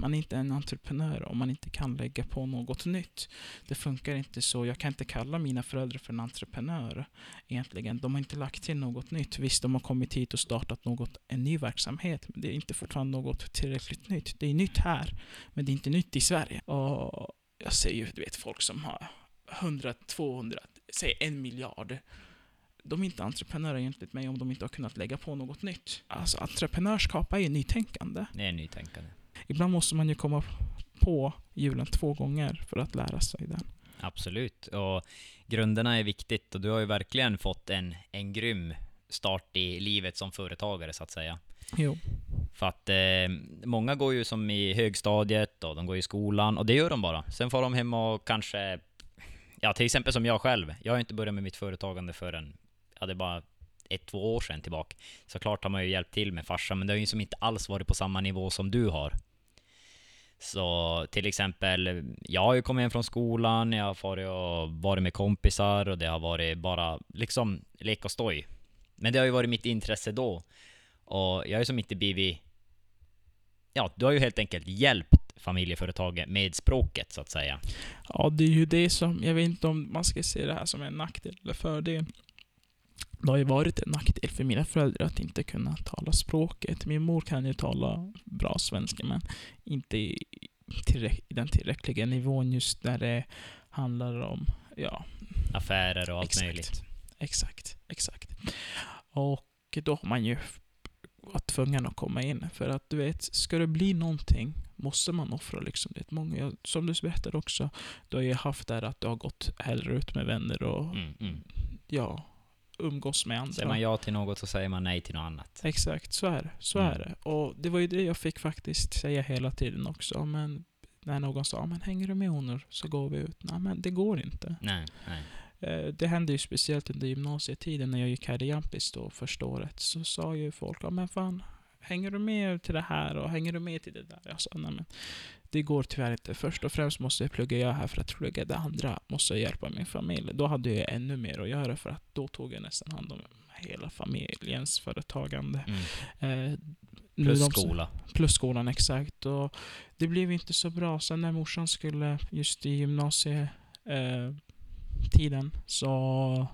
man man är inte en entreprenör om man inte kan lägga på något nytt. Det funkar inte så. Jag kan inte kalla mina föräldrar för en entreprenör egentligen. De har inte lagt till något nytt. Visst, de har kommit hit och startat något, en ny verksamhet, men det är inte fortfarande något tillräckligt nytt. Det är nytt här, men det är inte nytt i Sverige. Och jag ser ju, du vet, folk som har 100, 200, säg en miljard. De är inte entreprenörer enligt mig om de inte har kunnat lägga på något nytt. Alltså entreprenörskap är ju nytänkande. Det är nytänkande. Ibland måste man ju komma på hjulen två gånger för att lära sig den. Absolut. Och grunderna är viktigt och du har ju verkligen fått en, en grym start i livet som företagare så att säga. Jo. För att eh, många går ju som i högstadiet och de går i skolan och det gör de bara. Sen får de hem och kanske, ja till exempel som jag själv. Jag har ju inte börjat med mitt företagande förrän, ja det är bara ett, två år sedan tillbaka. Såklart har man ju hjälpt till med farsan, men det har ju som inte alls varit på samma nivå som du har. Så till exempel, jag har ju kommit hem från skolan, jag har farit och varit med kompisar och det har varit bara liksom lek och stoj. Men det har ju varit mitt intresse då. Och jag har ju som inte blivit... Ja, du har ju helt enkelt hjälpt familjeföretaget med språket så att säga. Ja, det är ju det som, jag vet inte om man ska se det här som en nackdel eller fördel. Det har ju varit en nackdel för mina föräldrar att inte kunna tala språket. Min mor kan ju tala bra svenska, men inte i, tillräck- i den tillräckliga nivån just när det handlar om, ja, Affärer och allt Exakt. möjligt. exakt, exakt. Och då har man ju varit tvungen att komma in. För att du vet, ska det bli någonting måste man offra liksom. Det många, som du berättade också, du har ju haft där att du har gått hellre ut med vänner och Mm, mm. ja, umgås med andra. Säger man ja till något så säger man nej till något annat. Exakt, så är det. Så Mm. är det. Och det var ju det jag fick faktiskt säga hela tiden också. Men när någon sa, men hänger du med honor så går vi ut. Nej, men det går inte. Nej, nej. Eh, Det hände ju speciellt under gymnasietiden när jag gick här i Jampis då första året. Så sa ju folk, ja men fan, hänger du med till det här och hänger du med till det där? Jag sa, nej men det går tyvärr inte. Först och främst måste jag plugga jag är här för att plugga. Det andra måste jag hjälpa min familj. Då hade jag ännu mer att göra för att då tog jag nästan hand om hela familjens företagande. Mm. Eh, Plus de- skola. Plus skolan, exakt. Och det blev inte så bra. Sen när morsan skulle, just i gymnasietiden, eh, tiden, så...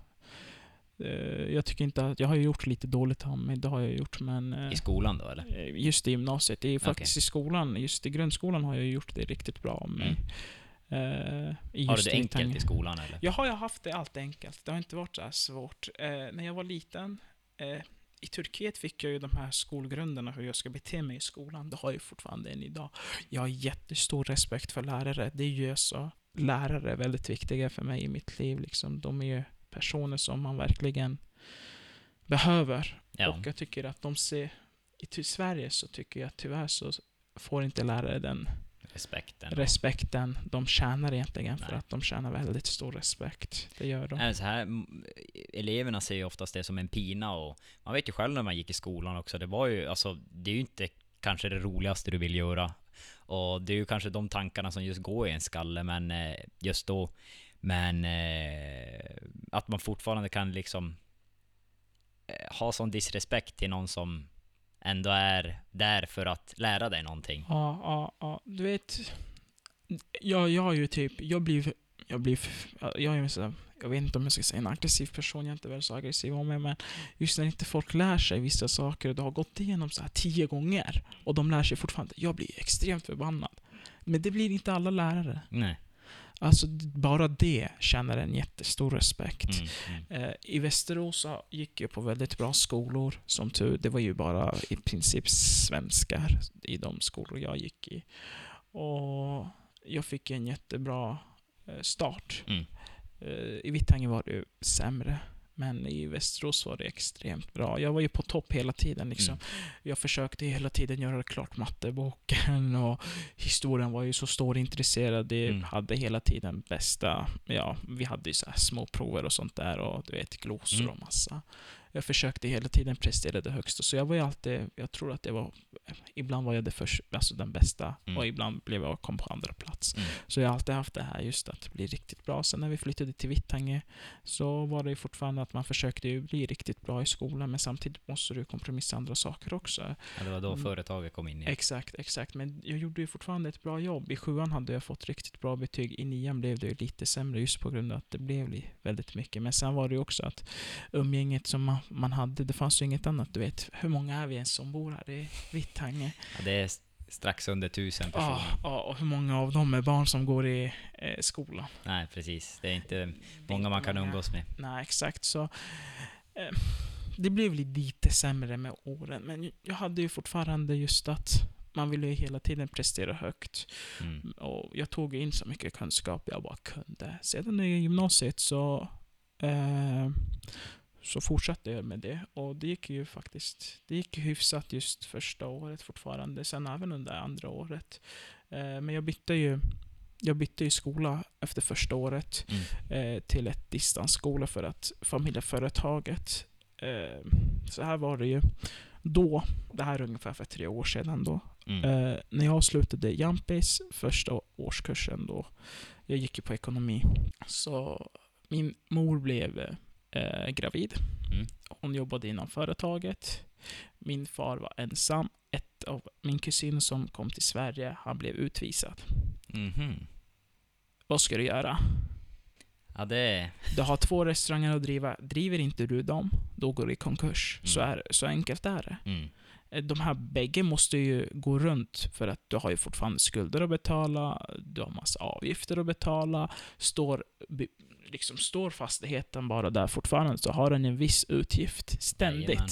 Eh, jag tycker inte att... Jag har ju gjort lite dåligt av mig, det har jag gjort, men... Eh, I skolan då eller? eh, just i gymnasiet. Det är faktiskt i skolan, just i grundskolan har jag gjort det riktigt bra av mig. Eh, Har du det i enkelt tang- i skolan eller? jag har ju haft det allt enkelt. Det har inte varit så här svårt. Eh, när jag var liten, eh, i Turkiet fick jag ju de här skolgrunderna hur jag ska bete mig i skolan. Det har jag fortfarande än idag. Jag har jättestor respekt för lärare. Det är ju så. Lärare är väldigt viktiga för mig i mitt liv. Liksom. De är ju personer som man verkligen behöver. Ja. Och jag tycker att de ser... I Sverige så tycker jag tyvärr så får inte lärare den Respekten. respekten de tjänar egentligen. För Nej. att de tjänar väldigt stor respekt. Det gör de. Nej, så här, eleverna ser ju oftast det som en pina och man vet ju själv när man gick i skolan också, det var ju, alltså, det är ju inte kanske det roligaste du vill göra. Och det är ju kanske de tankarna som just går i en skalle, men eh, just då. Men eh, att man fortfarande kan liksom eh, ha sån disrespekt till någon som ändå är där för att lära dig någonting. Ja, ja, ja. Du vet, jag, jag har ju typ, jag blir, jag blir, jag är så, jag vet inte om jag ska säga en aggressiv person, jag är inte väl så aggressiv om mig, men just när inte folk lär sig vissa saker och du har gått igenom så här tio gånger och de lär sig fortfarande, jag blir extremt förbannad. Men det blir inte alla lärare. Nej. Alltså bara det känner en jättestor respekt. Mm, mm. Eh, I Västerås gick jag på väldigt bra skolor, som tur. Det var ju bara i princip svenskar i de skolor jag gick i. Och jag fick en jättebra eh, start. Mm. Eh, I Vittangi var det sämre. Men i Västerås var det extremt bra. Jag var ju på topp hela tiden liksom. Mm. Jag försökte hela tiden göra klart matteboken [laughs] och historien var ju så stor intresserad. Det Mm. hade hela tiden bästa, ja, vi hade ju så små prover och sånt där och du vet glosor Mm. och massa. Jag försökte hela tiden prestera det högsta, så jag var ju alltid, jag tror att det var, ibland var jag det först, alltså den bästa Mm. och ibland blev jag, kom på andra plats. Mm. Så jag har alltid haft det här just att bli riktigt bra. Sen när vi flyttade till Vittange så var det ju fortfarande att man försökte ju bli riktigt bra i skolan men samtidigt måste du kompromissa andra saker också. Ja, det var då Mm. företaget kom in i. Exakt, exakt. Men jag gjorde ju fortfarande ett bra jobb. I sjuan hade jag fått riktigt bra betyg. I nian blev det ju lite sämre just på grund av att det blev väldigt mycket. Men sen var det ju också att umgänget som man, man hade, det fanns ju inget annat. Du vet, hur många är vi ens som bor här i Vittange? Ja, det är strax under tusen personer. Ja, ja, och hur många av dem är barn som går i eh, skolan? Nej, precis. Det är inte Det är många inte man kan många. umgås med. Nej, exakt. Så eh, det blev lite sämre med åren, men jag hade ju fortfarande just att man ville ju hela tiden prestera högt. Mm. Och jag tog in så mycket kunskap jag bara kunde. Sedan i gymnasiet så, eh, så fortsatte jag med det. Och det gick ju faktiskt det gick hyfsat just första året fortfarande. Sen även under andra året. Eh, men jag bytte ju jag bytte ju skola efter första året Mm. eh, till ett distansskola för att familjeföretaget eh, så här var det ju då, det här är ungefär för tre år sedan då, Mm. Eh, när jag slutade Jampis första årskursen då, jag gick ju på ekonomi, så min mor blev eh, gravid. Mm. Hon jobbade inom företaget. Min far var ensam. Ett av min kusin som kom till Sverige, han blev utvisad. Mhm. Vad ska du göra? Ja, det. Du har två restauranger att driva. Driver inte du dem, då går du i konkurs. Så, Mm. är, så enkelt är det. Mm. Eh, De här bägge måste ju gå runt för att du har ju fortfarande skulder att betala, du har massa avgifter att betala. Står, liksom står fastigheten bara där fortfarande så har den en viss utgift ständigt. Jajamän.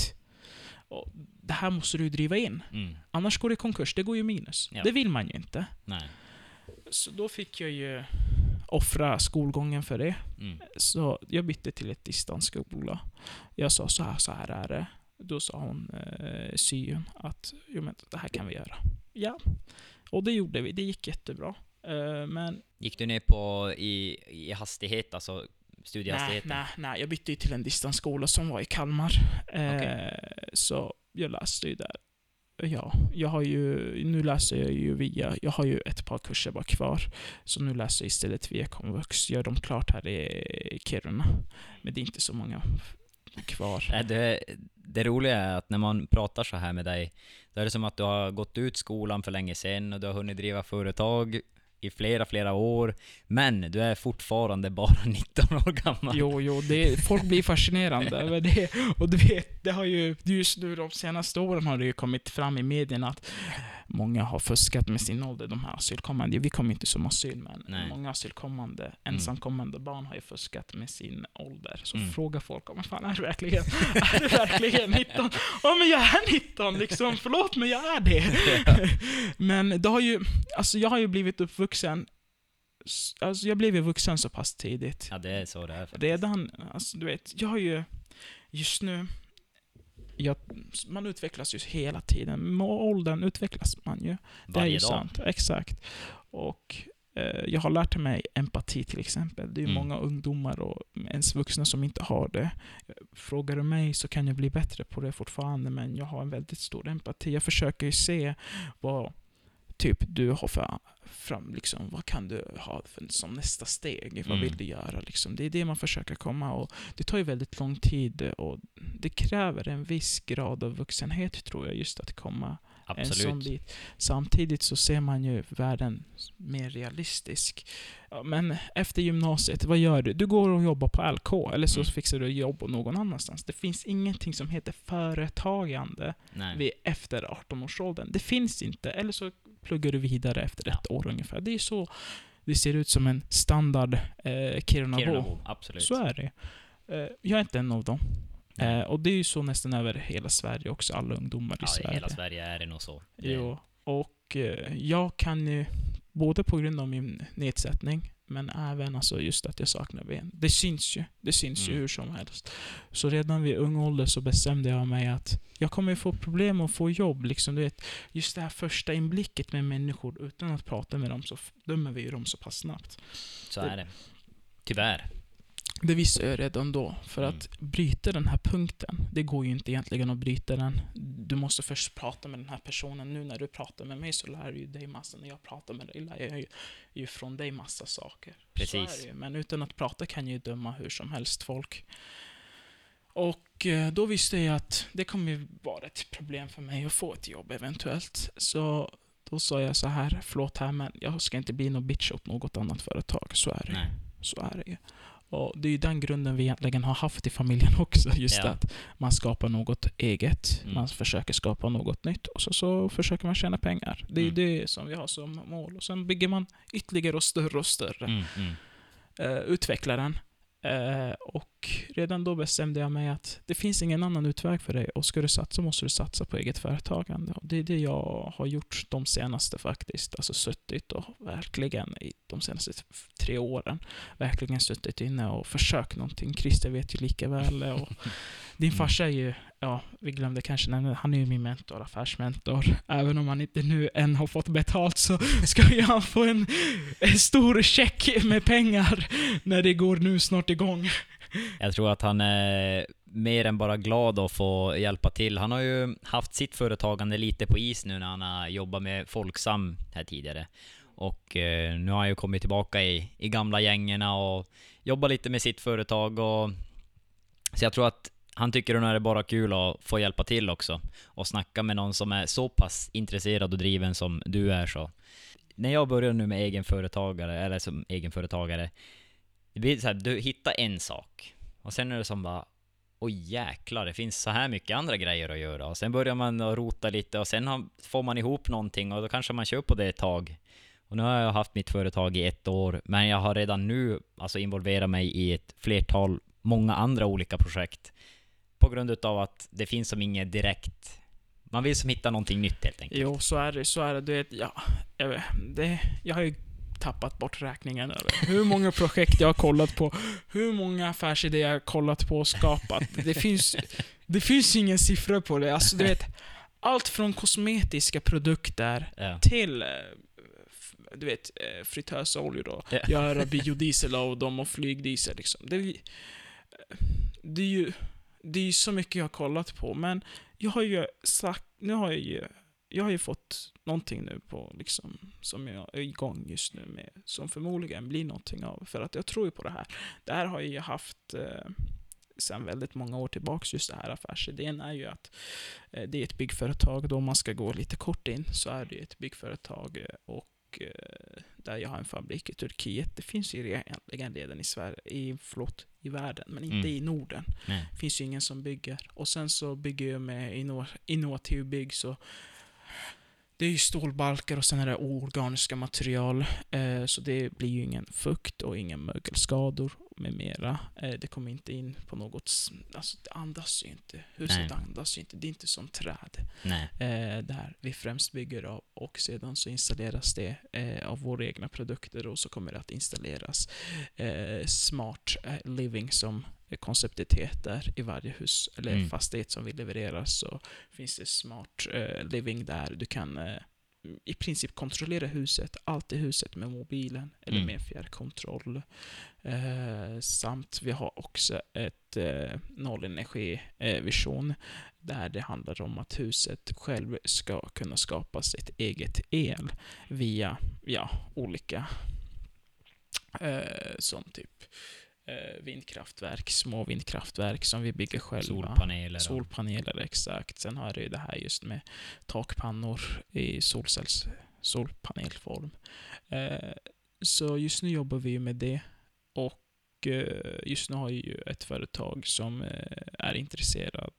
Och det här måste du driva in. Mm. Annars går det i konkurs, det går ju minus. Ja. Det vill man ju inte. Nej. Så då fick jag ju offra skolgången för det. Mm. Så jag bytte till ett distansskola. Jag sa så här, så här är det. Då sa hon, eh, syon, att jo, men det här kan vi göra. Ja, och det gjorde vi. Det gick jättebra. Eh, men Gick du ner på i, i hastighet, alltså nej, studiehastigheten? nej, nej, jag bytte ju till en distansskola som var i Kalmar. Eh, Okej. Så jag läste ju där. Ja, jag har ju, nu läser jag ju via, jag har ju ett par kurser bara kvar. Så nu läser jag istället via komvux. Gör dem klart här i Kiruna. Men det är inte så många kvar. Nej, det, det roliga är att när man pratar så här med dig, då är det som att du har gått ut skolan för länge sedan och du har hunnit driva företag i flera, flera år, men du är fortfarande bara [laughs] 19 år gammal. Jo, jo, det, folk blir fascinerande [laughs] över det. Och du vet, det har ju, just nu de senaste åren har det ju kommit fram i medierna att många har fuskat med sin ålder, de här asylkommande. Vi kommer inte som asyl, men Nej. många asylkommande, ensamkommande barn har ju fuskat med sin ålder. Så Mm. fråga folk, om fan är du verkligen, [laughs] är du verkligen 19? Ja, men jag är 19 liksom, förlåt men jag är det. [laughs] [laughs] men det har ju, alltså jag har ju blivit uppvuxen, alltså jag blev ju vuxen så pass tidigt. Ja, det är så det är faktiskt. Redan, alltså du vet, jag har ju just nu, jag, man utvecklas ju hela tiden. Med åldern utvecklas man ju. Det är Varje ju dag. sant, exakt. Och eh, jag har lärt mig empati till exempel. Det är Mm. många ungdomar och ens vuxna som inte har det. Frågar du mig så kan jag bli bättre på det fortfarande, men jag har en väldigt stor empati. Jag försöker ju se vad typ du har för fram, liksom, vad kan du ha för, som nästa steg? Vad Mm. vill du göra? Liksom? Det är det man försöker komma och det tar ju väldigt lång tid och det kräver en viss grad av vuxenhet tror jag, just att komma en sån Absolut. bit. Samtidigt så ser man ju världen mer realistisk. Men efter gymnasiet, vad gör du? Du går och jobbar på LK, eller så Mm. fixar du jobb någon annanstans. Det finns ingenting som heter företagande Nej. vid efter 18-årsåldern. Det finns inte. Eller så pluggar du vidare efter Ja. ett år ungefär. Det är så det ser ut som en standard eh, Kirunabo. Kirunabo, absolut. Så är det. Eh, jag är inte en av dem. Eh, och det är ju så nästan över hela Sverige också, alla ungdomar i ja, i Sverige. hela Sverige är det nog så. Det, Jo. Och eh, jag kan ju, både på grund av min nedsättning, men även alltså just att jag saknar ben. Det syns ju. Det syns ju Mm. hur som helst. Så redan vid ung ålder så bestämde jag mig att jag kommer få problem att få jobb. Liksom, du vet, just det här första inblicket med människor utan att prata med dem så dömer vi ju dem så pass snabbt. Så är det. Tyvärr. Det visste jag redan då. För Mm. att bryta den här punkten, det går ju inte egentligen att bryta den. Du måste först prata med den här personen. Nu när du pratar med mig så lär ju dig massa. När jag pratar med dig lär jag ju, ju från dig massa saker. Så Precis. ju. Men utan att prata kan jag ju döma hur som helst folk. Och eh, då visste jag att det kommer ju vara ett problem för mig att få ett jobb eventuellt. Så då sa jag så här, förlåt här men jag ska inte bli någon bitch åt något annat företag. Så är det Nej. så är det ju. Och det är ju den grunden vi egentligen har haft i familjen också. Just Ja. att man skapar något eget. Mm. Man försöker skapa något nytt och så, så försöker man tjäna pengar. Det är Mm. det som vi har som mål. Och sen bygger man ytterligare och större och större. Mm, mm. Eh, utvecklar den. Eh, och redan då bestämde jag mig att det finns ingen annan utväg för dig. Och ska du satsa måste du satsa på eget företagande. Och det är det jag har gjort de senaste faktiskt. Alltså suttit och verkligen i de senaste tre åren verkligen suttit inne och försökt någonting. Christer vet ju lika väl. Och [laughs] din farsa är ju, ja, vi glömde kanske nämna, han är ju min mentor, affärsmentor. Även om han inte nu än har fått betalt så [laughs] ska ju han få en, en stor check med pengar när det går nu snart igång. Jag tror att han är mer än bara glad att få hjälpa till. Han har ju haft sitt företagande lite på is nu när han har jobbat med Folksam här tidigare. Och eh, nu har han ju kommit tillbaka i, i gamla gängerna och jobbat lite med sitt företag och... Så jag tror att han tycker att det är bara kul att få hjälpa till också. Och snacka med någon som är så pass intresserad och driven som du är så. När jag började nu med egenföretagare, eller som egenföretagare, det blir så här, du hittar en sak. Och sen är det som bara, oj jäklar, det finns så här mycket andra grejer att göra. Och sen börjar man att rota lite och sen får man ihop någonting och då kanske man kör på det ett tag. Och nu har jag haft mitt företag i ett år, men jag har redan nu alltså involverat mig i ett flertal, många andra olika projekt. På grund utav att det finns som inget direkt... Man vill som hitta någonting nytt helt enkelt. Jo, så är det. Så är det. Du vet, ja, jag, vet, det, jag har ju tappat bort räkningen över hur många [laughs] projekt jag har kollat på, hur många affärsidéer jag har kollat på och skapat. Det finns, det finns ingen siffra på det. Alltså, du vet, allt från kosmetiska produkter Ja. till eh, du vet, eh, fritösoljor och Ja. göra biodiesel av dem och flygdiesel liksom. Det, ju- det är ju det är ju så mycket jag har kollat på, men jag har ju sagt, nu har jag ju, jag har ju fått någonting nu på liksom, som jag är igång just nu med, som förmodligen blir någonting av, för att jag tror ju på det här. Det här har jag ju haft eh, sedan väldigt många år tillbaks, just det här affärsidén är ju att eh, det är ett byggföretag, då om man ska gå lite kort in, så är det ju ett byggföretag eh, och där jag har en fabrik i Turkiet. Det finns ju egentligen redan i Sverige, i, förlåt, i världen, men inte Mm. i Norden. Det finns ju ingen som bygger. Och sen så bygger jag med inno- innovativ bygg så det är ju stålbalkar och sen är det oorganiska material. Eh, så det blir ju ingen fukt och inga mögelskador med mera. Eh, det kommer inte in på något... Alltså det andas ju inte. Huset Nej. andas ju inte. Det är inte som träd. Nej. Eh, där vi främst bygger av. Och sedan så installeras det eh, av våra egna produkter och så kommer det att installeras smart living som konceptet heter i varje hus eller Mm. fastighet som vi levererar så finns det smart eh, living där du kan eh, i princip kontrollera huset, allt i huset med mobilen eller Mm. med fjärrkontroll. Eh, samt vi har också ett eh, nollenergivision där det handlar om att huset själv ska kunna skapa sitt eget el via ja, olika eh, som typ eh, vindkraftverk, små vindkraftverk som vi bygger själva. Solpaneler. Solpaneler, exakt. Sen har du det här just med takpannor i solcells, solpanelform. Eh, så just nu jobbar vi med det. Och eh, just nu har jag ju ett företag som eh, är intresserad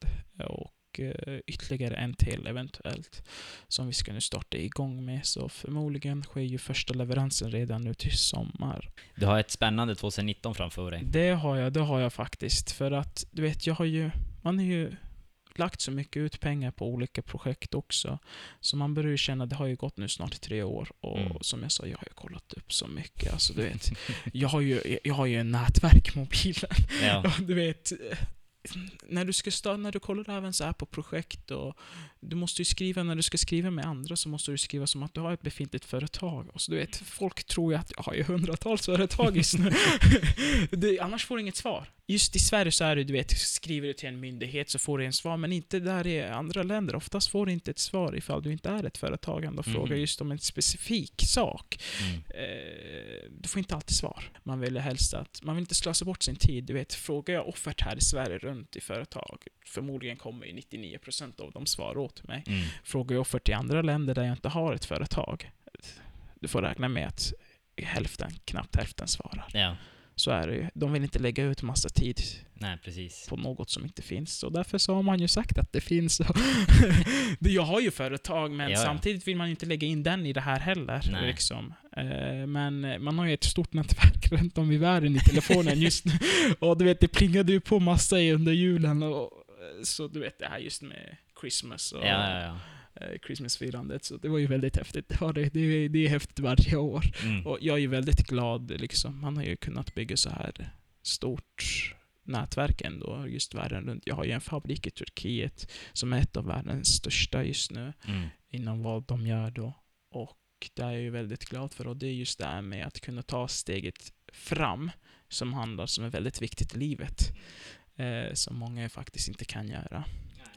och eh, ytterligare en till eventuellt som vi ska nu starta igång med. Så förmodligen sker ju första leveransen redan nu till sommar. Du har ett spännande 2019 framför dig. Det har jag, det har jag faktiskt. För att, du vet, jag har ju... Man är ju... lagt så mycket ut pengar på olika projekt också. Så man börjar ju känna, det har ju gått nu snart tre år och Mm. som jag sa, jag har ju kollat upp så mycket. Alltså du vet, jag har ju, jag har ju en nätverk mobilen. Ja. [laughs] Och du vet, när du ska stå, när du kollar även så här på projekt och du måste ju skriva, när du ska skriva med andra så måste du skriva som att du har ett befintligt företag. Och så du vet, folk tror ju att jag har ju hundratals företag just nu. [laughs] det, annars får du inget svar. Just i Sverige så är det, du vet, skriver du till en myndighet så får du en svar, men inte där i andra länder. Oftast får du inte ett svar ifall du inte är ett företagande och frågar just om en specifik sak. Mm. Eh, du får inte alltid svar. Man vill helst att, man vill inte slösa bort sin tid. Du vet, frågar jag offert här i Sverige runt i företag, förmodligen kommer ju 99% av dem svara åt mig. Mm. Frågar jag offert i andra länder där jag inte har ett företag, du får räkna med att hälften, knappt hälften svarar. Ja. Så är det ju. De vill inte lägga ut massa tid Nej, på något som inte finns. Och därför så har man ju sagt att det finns. [laughs] Jag har ju företag, men Ja, ja. samtidigt vill man inte lägga in den i det här heller. Liksom. Eh, Men man har ju ett stort nätverk [laughs] runt om i världen i telefonen just nu. Och du vet, det plingade ju på massa under julen. Och, så du vet, det här just med Christmas och Ja, ja, ja. eh, Christmasfirandet. Så det var ju väldigt häftigt. Det, var det, det, är- det är häftigt varje år. Mm. Och jag är ju väldigt glad, liksom. Man har ju kunnat bygga så här stort nätverk ändå, just världen runt. Jag har ju en fabrik i Turkiet som är ett av världens största just nu, Mm. inom vad de gör då. Och det är jag ju väldigt glad för. Och det är just det här med att kunna ta steget fram, som handlar som är väldigt viktigt i livet. Eh, som många faktiskt inte kan göra.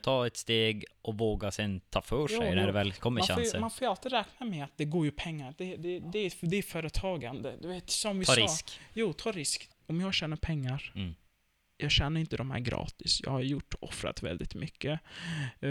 Ta ett steg och våga sen ta för sig Ja, när det väl kommer Man får, chanser. man får ju alltid räkna med att det går ju pengar. Det, det, det, är, det är företagande. Du vet, som vi Ta sa. risk. Jo, ta risk. Om jag tjänar pengar, Mm. jag tjänar inte de här gratis. Jag har gjort offrat väldigt mycket. Eh,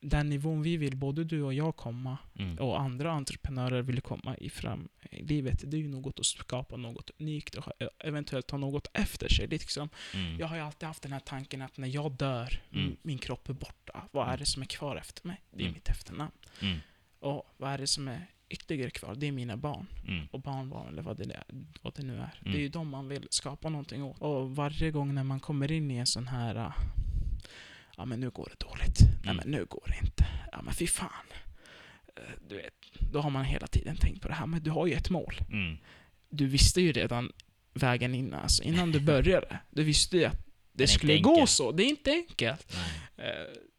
den nivån vi vill, både du och jag komma, Mm. och andra entreprenörer vill komma i fram i livet, det är ju något att skapa något unikt och eventuellt ta något efter sig. Liksom. Mm. Jag har ju alltid haft den här tanken att när jag dör, Mm. min kropp är borta, vad är Mm. det som är kvar efter mig? Det är Mm. mitt efternamn. Mm. Och vad är det som är ytterligare kvar? Det är mina barn. Och barnbarn, eller vad det, är, vad det nu är. Det är ju de man vill skapa någonting åt. Och varje gång när man kommer in i en sån här... Ja men nu går det dåligt. Nej Mm. men nu går det inte. Ja men fy fan. Eh, Du vet, då har man hela tiden tänkt på det här. Men du har ju ett mål. Mm. Du visste ju redan vägen innan. Alltså innan du [laughs] började. Du visste ju att det, skulle gå så. Det är inte enkelt. Eh,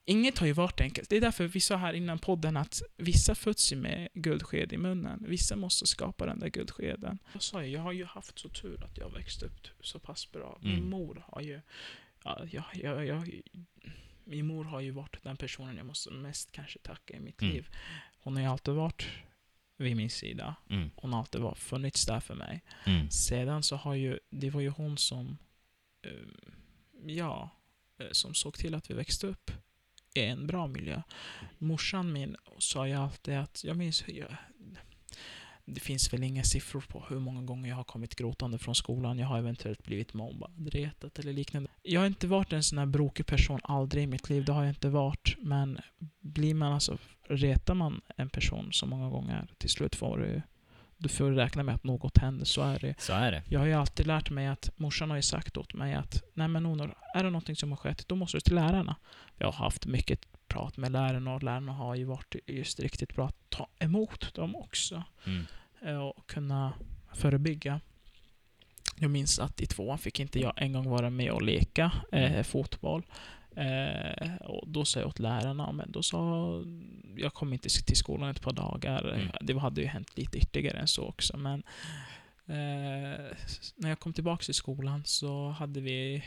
inget har ju varit enkelt. Det är därför vi sa här innan podden att vissa föds ju med guldsked i munnen. Vissa måste skapa den där guldskeden. Jag sa ju, jag har ju haft så tur att jag växt upp så pass bra. Min Mm. mor har ju... Ja, jag, jag, jag, min mor har ju varit den personen jag måste mest kanske tacka i mitt Mm. liv. Hon har ju alltid varit vid min sida. Mm. Hon har alltid varit, funnits där för mig. Mm. Sedan så har ju, det var ju hon som, eh, ja, eh, som såg till att vi växte upp i en bra miljö. Morsan min sa ju alltid att, jag minns, det finns väl inga siffror på hur många gånger jag har kommit gråtande från skolan. Jag har eventuellt blivit mobbad, retat eller liknande. Jag har inte varit en sån här brokig person, aldrig i mitt liv. Det har jag inte varit. Men blir man alltså, retar man en person så många gånger, till slut får du du får räkna med att något händer, så är det. Så är det. Jag har ju alltid lärt mig att, morsan har ju sagt åt mig att, nej men Onor, är det någonting som har skett, då måste du till lärarna. Jag har haft mycket prat med lärarna och lärarna har ju varit just riktigt bra att ta emot dem också Mm. eh, och kunna förebygga. Jag minns att i tvåan fick inte jag en gång vara med och leka eh, fotboll. Eh, och då sa jag åt lärarna, men då sa jag kom inte till skolan ett par dagar. Mm. Det hade ju hänt lite ytterligare än så också, men eh, när jag kom tillbaka till skolan så hade vi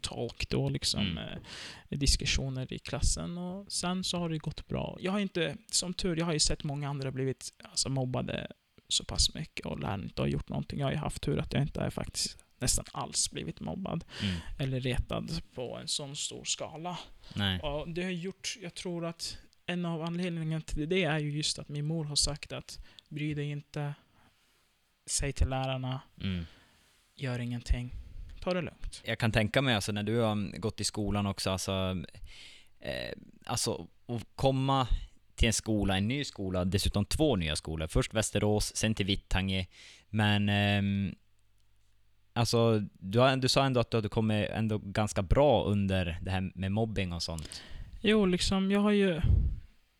talk då, liksom Mm. eh, diskussioner i klassen och sen så har det gått bra. Jag har inte, som tur, jag har ju sett många andra blivit alltså, mobbade så pass mycket och läraren inte har gjort någonting. Jag har ju haft tur att jag inte är faktiskt nästan alls blivit mobbad Mm. eller retad på en sån stor skala. Nej. Och det har gjort, jag tror att en av anledningarna till det är ju just att min mor har sagt att bry dig inte, säg till lärarna, Mm. gör ingenting, ta det lugnt. Jag kan tänka mig alltså när du har gått i skolan också, alltså, eh, alltså att komma till en skola, en ny skola, dessutom två nya skolor. Först Västerås, sen till Vittangi. Men ehm, alltså, du, har, du sa ändå att du hade kommit ändå ganska bra under det här med mobbing och sånt. Jo, liksom, jag har ju...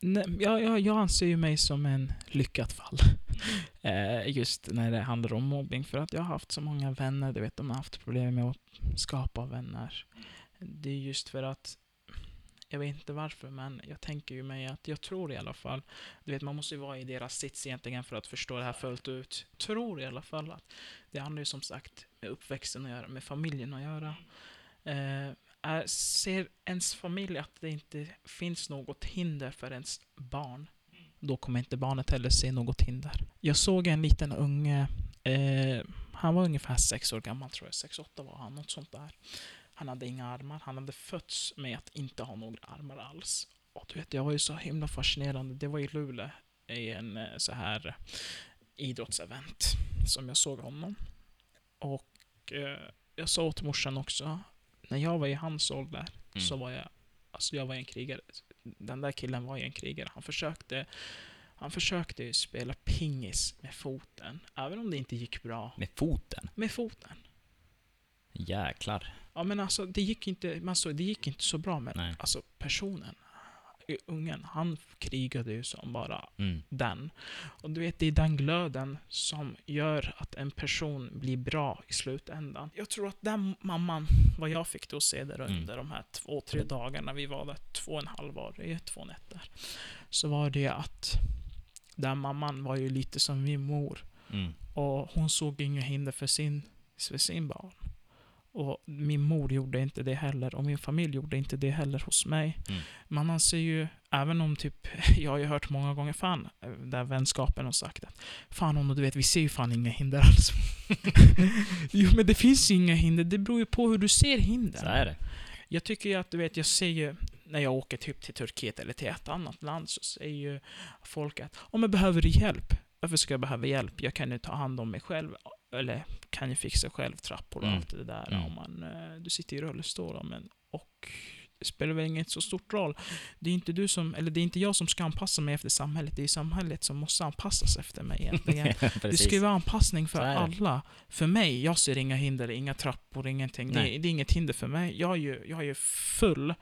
Nej, jag, jag, jag anser ju mig som en lyckat fall. [laughs] Eh, just när det handlar om mobbing. För att jag har haft så många vänner, du vet, de har haft problem med att skapa vänner. Det är just för att jag vet inte varför, men jag tänker ju mig att jag tror i alla fall, du vet man måste ju vara i deras sits egentligen för att förstå det här fullt ut. Tror i alla fall att det handlar ju som sagt med uppväxten att göra, med familjen att göra. Eh, är, ser ens familj att det inte finns något hinder för ens barn, då kommer inte barnet heller se något hinder. Jag såg en liten unge, eh, han var ungefär sex år gammal tror jag, sex, åtta var han, något sånt där. Han hade inga armar, han hade fötts med att inte ha några armar alls. Och du vet, jag var ju så himla fascinerande. Det var i Luleå, i en eh, så här eh, idrottsevent, som jag såg honom. Och eh, jag sa åt morsan också, när jag var i hans ålder, Mm. så var jag, alltså jag var en krigare. Den där killen var ju en krigare. Han försökte, han försökte ju spela pingis med foten, även om det inte gick bra. Med foten? Med foten. Jäklar. Ja men alltså det gick inte, man såg, det gick inte så bra med Nej. alltså personen. Ungen, han krigade ju som bara Mm. den. Och du vet, det är den glöden som gör att en person blir bra i slutändan. Jag tror att den mamman, vad jag fick då se där Mm. under de här två, tre dagarna vi var där, två och en halv var det, två nätter. Så var det att den mamman var ju lite som min mor. Mm. Och hon såg inga hinder för sin, för sin barn. Och min mor gjorde inte det heller, och min familj gjorde inte det heller hos mig. Mm. Man anser ju, även om typ, [laughs] jag har ju hört många gånger, fan, där vänskapen har sagt att Fan hon, du vet, vi ser ju fan inga hinder alls. [laughs] jo men det finns ju inga hinder, det beror ju på hur du ser hinder. Så är det. Jag tycker ju att, du vet, jag ser ju när jag åker typ till Turkiet eller till ett annat land så säger ju folk att om jag behöver hjälp, varför ska jag behöva hjälp? Jag kan ju ta hand om mig själv. Eller kan ju fixa själv trappor och Mm. allt det där. Mm. Om man, eh, du sitter i rullstol då, men, och det spelar väl ingen så stort roll. Det är inte du som, eller det är inte jag som ska anpassa mig efter samhället, det är samhället som måste anpassas efter mig egentligen. [laughs] Det Precis. ska ju vara anpassning för det. alla. För mig, jag ser inga hinder, inga trappor, ingenting. Det, det är inget hinder för mig. Jag har ju, jag har ju full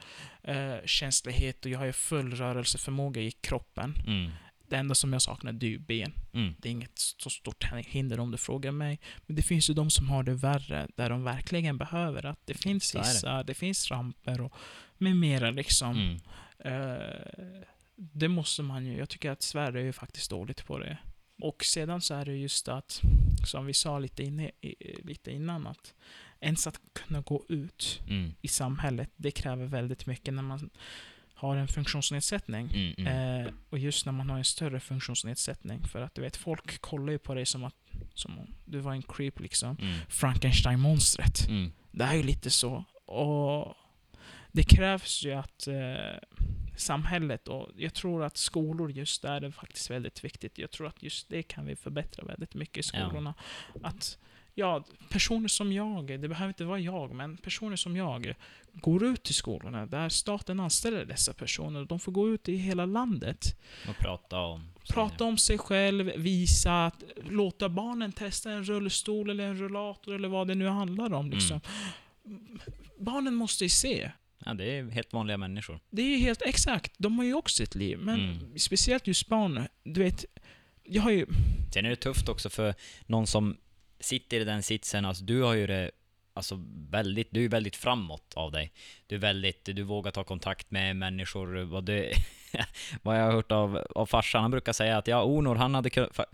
eh, känslighet och jag har ju full rörelseförmåga i kroppen. Mm. Det enda som jag saknar det är ju ben. Mm. Det är inget så stort hinder om du frågar mig. Men det finns ju de som har det värre, där de verkligen behöver att det finns hissar, det. finns ramper och med mera liksom. Mm. Eh, det måste man ju. Jag tycker att Sverige är ju faktiskt dåligt på det. Och sedan så är det just att, som vi sa lite, inne, lite innan, att ens att kunna gå ut Mm. i samhället, det kräver väldigt mycket när man har en funktionsnedsättning. Mm. Mm. Eh, och just när man har en större funktionsnedsättning. För att du vet, folk kollar ju på dig som att som om du var en creep liksom. Mm. Frankenstein-monstret. Mm. Det är ju lite så. Och det krävs ju att eh, samhället och jag tror att skolor just där är faktiskt väldigt viktigt. Jag tror att just det kan vi förbättra väldigt mycket i Ja. skolorna. Att ja, personer som jag, det behöver inte vara jag, men personer som jag går ut till skolorna där staten anställer dessa personer. De får gå ut i hela landet. Och prata om... Prata om sig själv, visa, att, låta barnen testa en rullstol eller en rullator eller vad det nu handlar om. Liksom. Barnen måste ju se. Ja, det är helt vanliga människor. Det är ju helt exakt, de har ju också ett liv. Men Mm. speciellt just barn, du vet, jag har ju... Sen är det tufft också för någon som sitter i den sitsen, alltså du har ju det Alltså väldigt, du är väldigt framåt av dig. Du är väldigt, du vågar ta kontakt med människor. Vad, du, [laughs] vad jag har hört av, av farsan, han brukar säga att ja, Onor han hade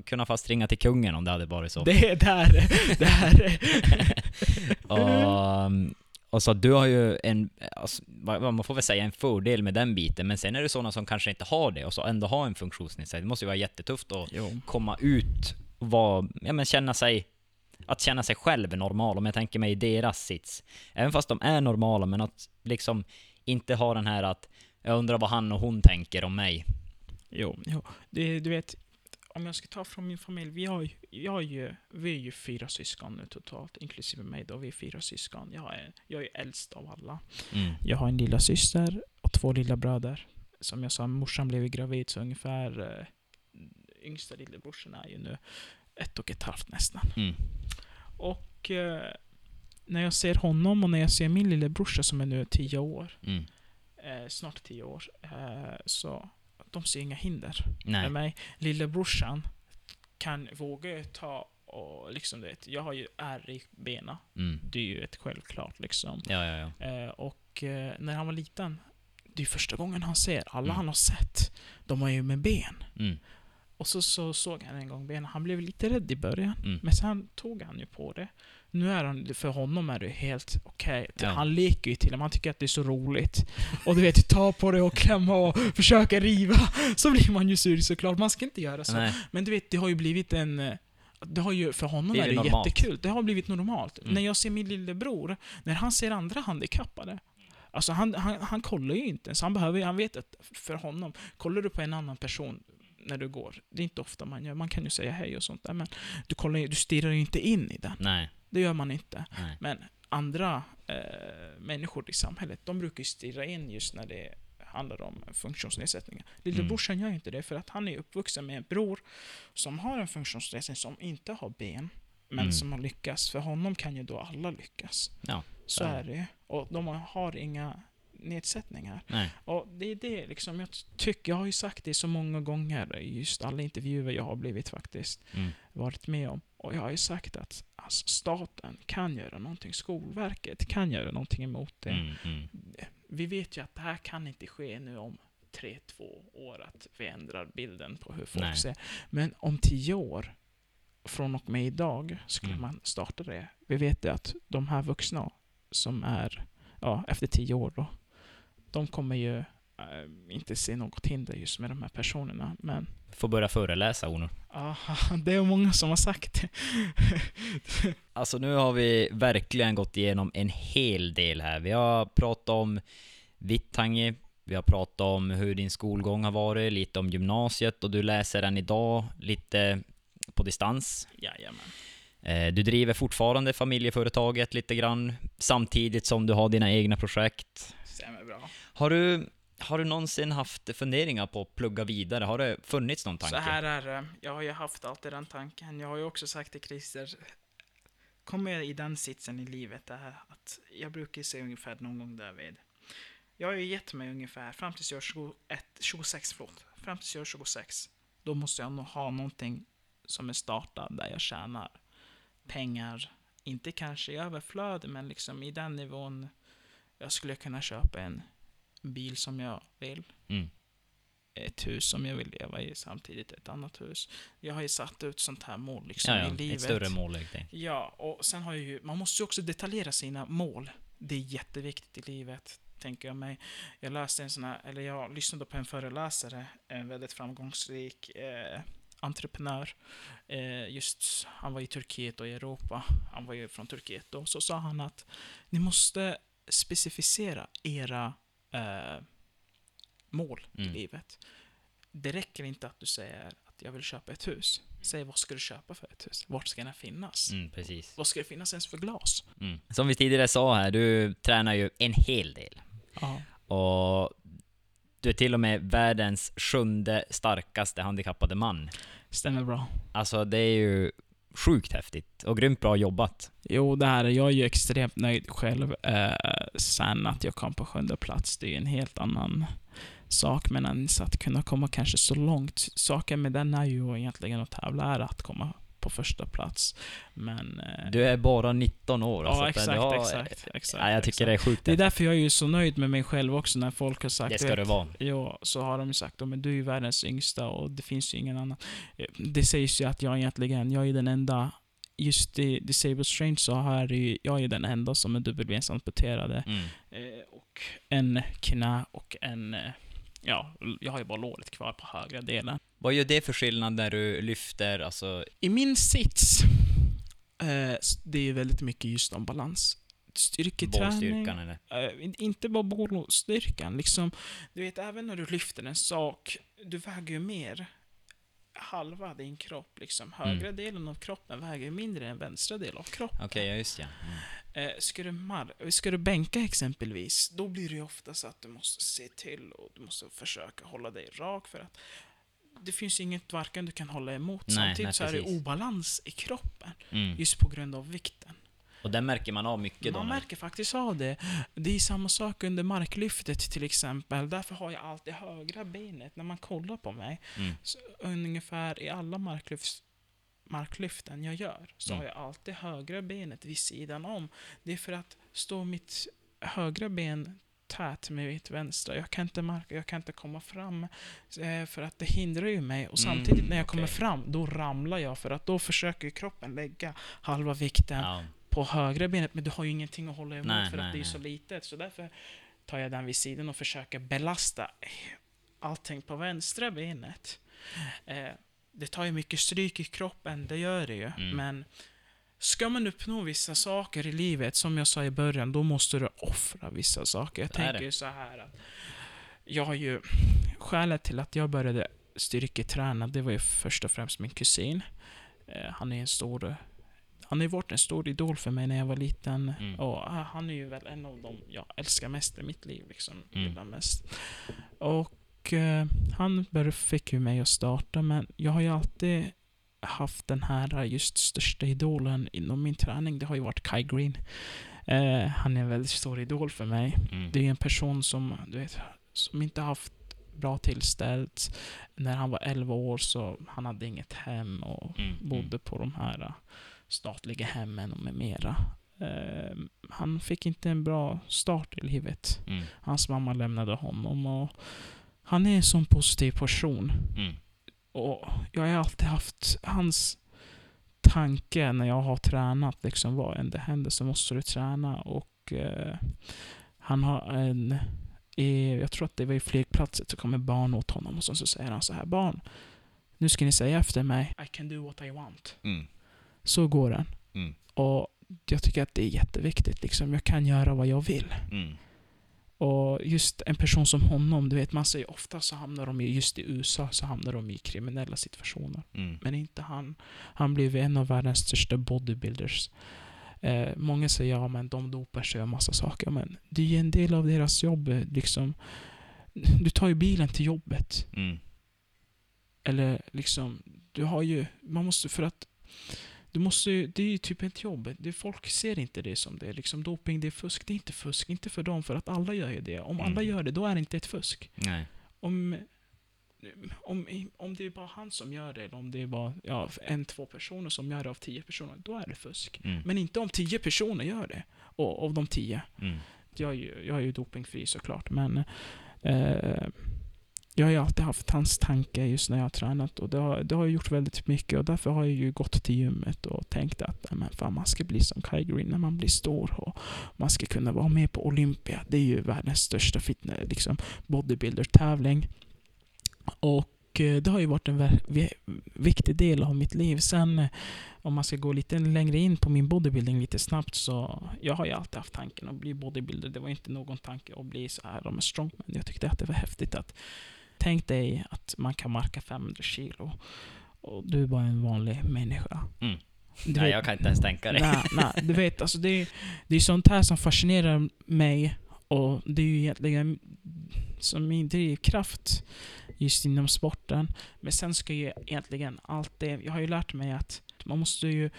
kunnat fast ringa till kungen om det hade varit så. Det är där, [laughs] det här... [laughs] och, och så du har ju en, alltså, man får väl säga en fördel med den biten, men sen är det sådana som kanske inte har det och så ändå har en funktionsnedsättning. Det måste ju vara jättetufft att Jo. komma ut och vara, ja men känna sig, att känna sig själv normal, om jag tänker mig i deras sits. Även fast de är normala, men att liksom inte ha den här att, jag undrar vad han och hon tänker om mig. Jo, jo. Det, du vet, om jag ska ta från min familj, vi, har, jag är ju, vi är ju fyra syskon nu totalt, inklusive mig då, vi är fyra syskon. Jag är, jag är äldst av alla. Mm. Jag har en lilla syster och två lilla bröder. Som jag sa, morsan blev gravid, så ungefär eh, yngsta lillebrorsan är ju nu ett och ett halvt nästan. Mm. Och eh, när jag ser honom och när jag ser min lillebrorsa som är nu tio år, Mm. eh, snart tio år, eh, så de ser inga hinder Nej. med mig. Lillebrorsan kan våga ta och liksom du vet, jag har ju ärr i benen. Mm. Det är ju ett självklart liksom. Ja, ja, ja. Eh, och eh, när han var liten, det är första gången han ser. Alla Mm. han har sett, de har ju med ben. Mm. Och så, så såg han en gång benen. Han blev lite rädd i början. Mm. Men sen tog han ju på det. Nu är han, för honom är det helt okej. Ja. Han leker ju till och han tycker att det är så roligt. Och du vet, ta på det och klämma och försöka riva. Så blir man ju sur såklart. Man ska inte göra så. Nej. Men du vet, det har ju blivit en... Det har ju, för honom Det är är det normalt. jättekul. Det har blivit normalt. Mm. När jag ser min lillebror, när han ser andra handikappade. Alltså han, han, han kollar ju inte ens. Han, behöver, han vet att för honom, kollar du på en annan person när du går, det är inte ofta man gör, man kan ju säga hej och sånt där, men du, kollar, du stirrar ju inte in i den. Nej. Det gör man inte. Nej. Men andra eh, människor i samhället, de brukar ju stirra in just när det handlar om funktionsnedsättningar. Lillebrorsan gör ju inte det, för att han är uppvuxen med en bror som har en funktionsnedsättning som inte har ben, men Mm. som har lyckats. För honom kan ju då alla lyckas. Ja, Så så är det. Och de har inga nedsättningar. Nej. Och det är det liksom, jag tycker, jag har ju sagt det så många gånger i just alla intervjuer jag har blivit faktiskt Mm. varit med om. Och jag har ju sagt att alltså, staten kan göra någonting, Skolverket kan göra någonting emot det. Mm. Mm. Vi vet ju att det här kan inte ske nu om tre, två år, att vi ändrar bilden på hur folk Nej. ser. Men om tio år, från och med idag, skulle Mm. man starta det. Vi vet ju att de här vuxna som är, ja, efter tio år då, de kommer ju eh, inte se något hinder just med de här personerna. Men Får börja föreläsa, Onur. ja, det är många som har sagt det. [laughs] Alltså nu har vi verkligen gått igenom en hel del här. Vi har pratat om Vittangi, vi har pratat om hur din skolgång har varit, lite om gymnasiet och du läser än idag lite på distans. Jajamän. Eh, Du driver fortfarande familjeföretaget lite grann samtidigt som du har dina egna projekt. Har du, har du någonsin haft funderingar på att plugga vidare? Har det funnits någon tanke? Så här är det. Jag har ju haft alltid den tanken. Jag har ju också sagt till Christer, kommer jag i den sitsen i livet, det här att jag brukar se ungefär någon gång därvid. Jag har ju gett mig ungefär, fram tills jag är 21, 26, förlåt. Fram tills jag är 26. Då måste jag nog ha någonting som är startad där jag tjänar pengar. Inte kanske i överflöd, men liksom i den nivån jag skulle kunna köpa en bil som jag vill Mm. ett hus som jag vill leva i, samtidigt ett annat hus. Jag har ju satt ut sånt här mål liksom Ja, ja, i livet. ett större mål. Ja, och sen har jag ju, man måste ju också detaljera sina mål. Det är jätteviktigt i livet, tänker jag mig. Jag läste en sån här, eller jag lyssnade på en föreläsare, en väldigt framgångsrik eh, entreprenör. Eh, just, han var i Turkiet och i Europa. Han var ju från Turkiet då. Så sa han att ni måste specificera era eh, mål Mm. i livet. Det räcker inte att du säger att jag vill köpa ett hus. Säg vad ska du köpa för ett hus? Vart ska det finnas? Mm, precis. Vad ska det finnas ens för glas? Mm. Som vi tidigare sa här, du tränar ju en hel del. Ja. Och du är till och med världens sjunde starkaste handikappade man. Stämmer bra. Alltså det är ju sjukt häftigt och grymt bra jobbat. Jo, det här är jag är ju extremt nöjd själv. Eh, sen att jag kom på sjunde plats, det är ju en helt annan sak. Men ens att kunna komma kanske så långt. Saken med den är ju egentligen att tävla, är att komma på första plats. Men... eh, Du är bara 19 år. ja, alltså, exakt, har- exakt, exakt. Ja, jag tycker exakt. det är sjukt Det är därför jag är ju så nöjd med mig själv också när folk har sagt Det ska det vara. Ja, så har de sagt att du är världens yngsta och det finns ju ingen annan. Eh, Det sägs ju att jag egentligen, jag är den enda, just i Disabled Strange så ju, jag är den enda som är dubbelbensamputerade. Mm. Eh, och en knä och en, eh, ja, jag har ju bara låret kvar på högra delen. Vad gör det för skillnad när du lyfter, alltså... I min sits, eh, det är väldigt mycket just om balans. Styrketräning. Eller? Eh, in- inte bara bollstyrkan, liksom. Du vet, även när du lyfter en sak, du väger ju mer halva din kropp, liksom. Högra Mm. delen av kroppen väger mindre än vänstra delen av kroppen. Okej, ja just ja. Mm. Eh, ska, du mar- ska du bänka exempelvis, då blir det ju ofta så att du måste se till och du måste försöka hålla dig rak för att det finns inget varken du kan hålla emot. Nej, Samtidigt nej, så är det obalans i kroppen, Mm. just på grund av vikten. Och den märker man av mycket då? Man märker faktiskt av det. Det är samma sak under marklyftet till exempel. Därför har jag alltid högra benet när man kollar på mig. Mm. Så ungefär i alla marklyfts, marklyften jag gör så Mm. har jag alltid högra benet vid sidan om. Det är för att stå mitt högra ben tät med mitt vänstra. Jag kan inte marka, jag kan inte komma fram eh, för att det hindrar ju mig. Och Mm, samtidigt när jag kommer okej. fram, då ramlar jag för att då försöker kroppen lägga halva vikten Ja. på högra benet, men du har ju ingenting att hålla emot Nej, för nej, att det är nej. så litet. Så därför tar jag den vid sidan och försöker belasta allting på vänstra benet. Eh, det tar ju mycket stryk i kroppen, det gör det ju. Mm. Men ska man uppnå vissa saker i livet, som jag sa i början, då måste du offra vissa saker. Jag tänker det. ju så här att jag har ju... Skälet till att jag började styrketräna, det var ju först och främst min kusin. Eh, han är en stor... Han har ju varit en stor idol för mig när jag var liten. Mm. Och ah, han är ju väl en av dem jag älskar mest i mitt liv. Liksom, Mm. mest. Och eh, han fick ju mig att starta, men jag har ju alltid haft den här just största idolen inom min träning. Det har ju varit Kai Green. Eh, han är en väldigt stor idol för mig. Mm. Det är en person som, du vet, som inte haft bra tillställt. När han var 11 år så han hade inget hem och Mm, bodde på de här eh, statliga hemmen och med mera. Eh, han fick inte en bra start i livet. Mm. Hans mamma lämnade honom och han är en sån positiv person. Mm. Och jag har alltid haft hans tanke när jag har tränat, liksom vad än det händer så måste du träna. Och eh, han har en, i, jag tror att det var i flygplatsen, så kommer barn åt honom och så, så säger han så här, barn, nu ska ni säga efter mig, I can do what I want. Mm. Så går den. Mm. Och jag tycker att det är jätteviktigt, liksom. jag kan göra vad jag vill. Mm. Och just en person som honom, du vet man säger ofta så hamnar de ju, just i USA, så hamnar de i kriminella situationer. Mm. Men inte han. Han blev en av världens största bodybuilders. Eh, många säger ja men de dopar sig och massa saker. Men det är ju en del av deras jobb. Liksom. Du tar ju bilen till jobbet. Mm. Eller liksom, du har ju, man måste för att du måste det är ju typ ett jobb. Det, folk ser inte det som det. Liksom doping, det är fusk. Det är inte fusk. Inte för dem, för att alla gör ju det. Om alla Mm. gör det, då är det inte ett fusk. Nej. Om, om, om det är bara han som gör det, eller om det är bara ja, en, två personer som gör det av tio personer, då är det fusk. Mm. Men inte om tio personer gör det. Och av de tio. Mm. Jag är ju, jag är ju dopingfri såklart, men eh, jag har ju alltid haft hans tanke just när jag har tränat och det har, det har gjort väldigt mycket och därför har jag ju gått till gymmet och tänkt att men fan, man ska bli som Kai Green när man blir stor och man ska kunna vara med på Olympia. Det är ju världens största fitness, liksom bodybuilder-tävling. Och eh, det har ju varit en viktig del av mitt liv. Sen eh, om man ska gå lite längre in på min bodybuilding lite snabbt så jag har ju alltid haft tanken att bli bodybuilder. Det var inte någon tanke att bli så här om strongman. Jag tyckte att det var häftigt att tänk dig att man kan marka 500 kilo och du är bara en vanlig människa. Mm. Du Nej, vet- jag kan inte ens tänka det. Nej, nej, du vet, alltså det, är- det är sånt här som fascinerar mig och det är ju egentligen som min drivkraft just inom sporten. Men sen ska ju egentligen allt det, jag har ju lärt mig att man måste ju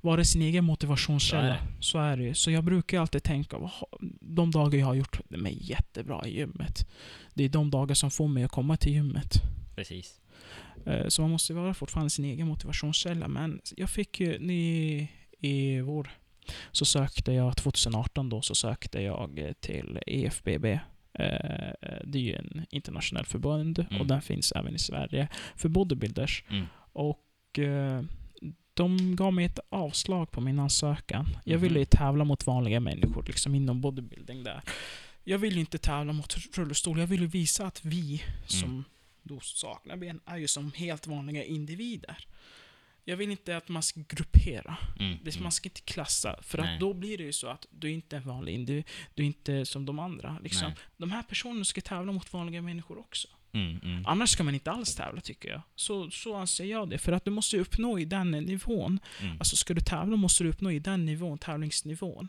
vara sin egen motivationskälla. Så är det ju. Så jag brukar alltid tänka, de dagar jag har gjort mig jättebra i gymmet, det är de dagar som får mig att komma till gymmet. Precis. Eh, Så man måste vara fortfarande sin egen motivationskälla. Men jag fick ju ny, i vår så sökte jag, 2018 då, så sökte jag eh, till EFBB. Eh, Det är ju en internationell förbund Mm. och den finns även i Sverige för bodybuilders. Mm. Och de gav mig ett avslag på min ansökan. Jag ville Mhm. ju tävla mot vanliga människor liksom inom bodybuilding där. Jag vill ju inte tävla mot rullstol. Jag vill ju visa att vi som då saknar ben är ju som helt vanliga individer. Jag vill inte att man ska gruppera. Mm. Mm. Man ska inte klassa. För Nej. att då blir det ju så att du är inte en vanlig individ. Du är inte som de andra. Liksom. Nej. De här personerna ska tävla mot vanliga människor också. Mm. Mm. Annars ska man inte alls tävla tycker jag. Så, så anser jag det. För att du måste uppnå i den nivån. Mm. Alltså ska du tävla måste du uppnå i den nivån, tävlingsnivån.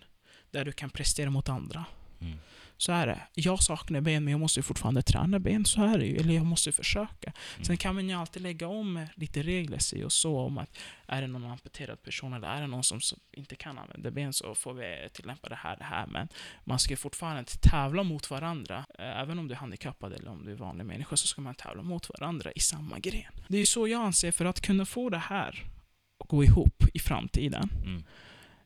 Där du kan prestera mot andra. Mm. Så är det. Jag saknar ben, men jag måste ju fortfarande träna ben. Så är det ju. Eller jag måste försöka. Mm. Sen kan man ju alltid lägga om lite regler sig och så om att är det någon amputerad person eller är det någon som, inte kan använda ben så får vi tillämpa det här, det här. Men man ska fortfarande tävla mot varandra. Eh, Även om du är handikappad eller om du är vanlig människa så ska man tävla mot varandra i samma gren. Det är så jag anser för att kunna få det här att gå ihop i framtiden. Mm.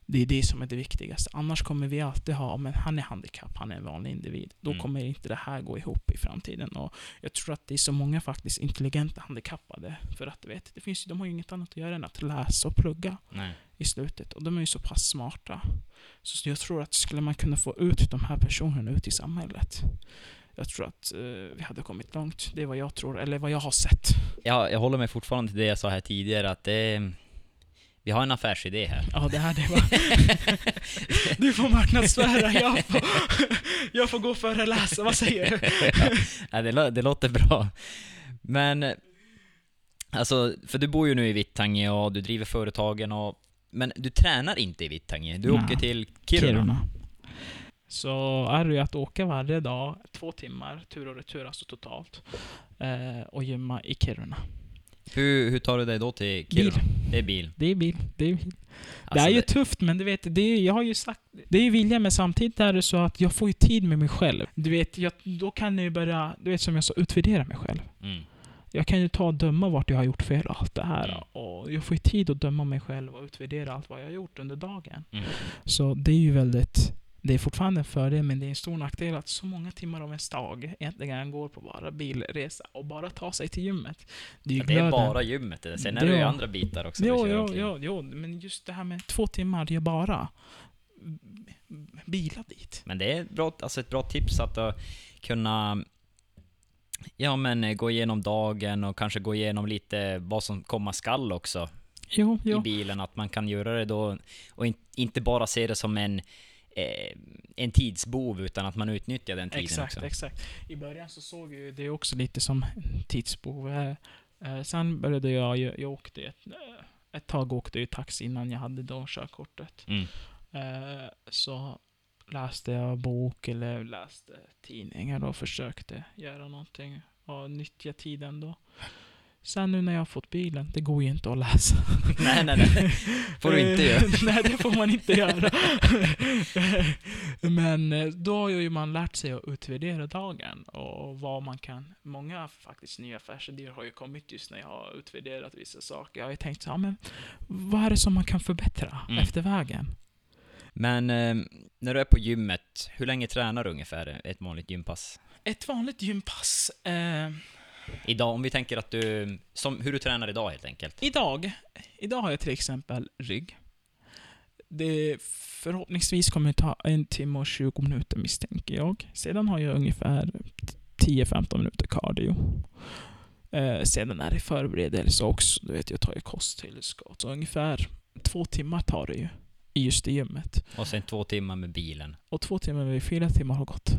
Det är det som är det viktigaste. Annars kommer vi alltid ha, men han är handikapp, han är en vanlig individ. Då Mm. kommer inte det här gå ihop i framtiden. Och jag tror att det är så många faktiskt intelligenta handikappade. För att du vet, det finns, de har ju inget annat att göra än att läsa och plugga Nej. i slutet. Och de är ju så pass smarta. Så jag tror att skulle man kunna få ut de här personerna ut i samhället. Jag tror att eh, vi hade kommit långt. Det är vad jag tror, eller vad jag har sett. Ja, jag håller mig fortfarande till det jag sa här tidigare, att det vi har en affärsidé här. Ja, det här det var... [laughs] Du får marknadsföra, jag får, jag får gå och föreläsa. Vad säger du? [laughs] ja, det, det låter bra. Men, alltså, för du bor ju nu i Vittangi och du driver företagen och men du tränar inte i Vittangi, du Nej. åker till Kiruna. Så är det ju att åka varje dag, två timmar, tur och retur alltså totalt. Eh, och gymma i Kiruna. Hur, hur tar du dig då till Kiruna? Bil. Det är bil. Det är bil. Det är, bil. det Alltså, är ju tufft, men du vet, det är, jag har ju sagt, det är ju vilja, men samtidigt är det så att jag får ju tid med mig själv. Du vet, jag, då kan jag ju börja, du vet som jag sa, utvärdera mig själv. Mm. Jag kan ju ta och döma vart jag har gjort fel och allt det här. Mm. Och jag får ju tid att döma mig själv och utvärdera allt vad jag har gjort under dagen. Mm. Så det är ju väldigt... Det är fortfarande en fördel, men det är en stor nackdel att så många timmar av ens dag egentligen går på bara bilresa och bara ta sig till gymmet. Det är ju det är bara gymmet det. Sen är det ju andra bitar också Jo, jo, jo, jo, men just det här med två timmar, det är bara bila dit. Men det är ett bra, alltså ett bra tips att uh, kunna Ja men eh, gå igenom dagen och kanske gå igenom lite vad som komma skall också Jo, i jo. bilen, att man kan göra det då och in, inte bara se det som en eh, en tidsbov utan att man utnyttjar den tiden Exakt, också. exakt. I början så såg jag det också lite som tidsbehov. Eh, eh, sen började jag, ju- jag åkte ett, eh, ett tag åkte jag taxi innan jag hade då körkortet. Mm. Eh, så läste jag bok eller läste tidningar och försökte göra någonting och nyttja tiden då. Sen nu när jag har fått bilen, det går ju inte att läsa. [laughs] nej, nej, nej. Får du inte göra. [laughs] Nej, det får man inte [laughs] göra. Men eh, då har ju man lärt sig att utvärdera dagen och vad man kan. Många faktiskt nya affärsidéer har ju kommit just när jag har utvärderat vissa saker. Jag har ju tänkt så här, men vad är det som man kan förbättra Mm. efter vägen? Men eh, när du är på gymmet, hur länge tränar du ungefär ett vanligt gympass? Ett vanligt gympass. Eh, Idag, om vi tänker att du, som, hur du tränar idag helt enkelt. idag, idag har jag till exempel rygg. Det förhoppningsvis kommer det ta en timme och 20 minuter misstänker jag. Sedan har jag ungefär 10-15 minuter cardio. Eh, sedan är det förberedelse också. Du vet, jag tar ju kosttillskott. Så ungefär två timmar tar det ju. I just det gymmet. Och sen två timmar med bilen. Och två timmar vid fyra timmar har gått.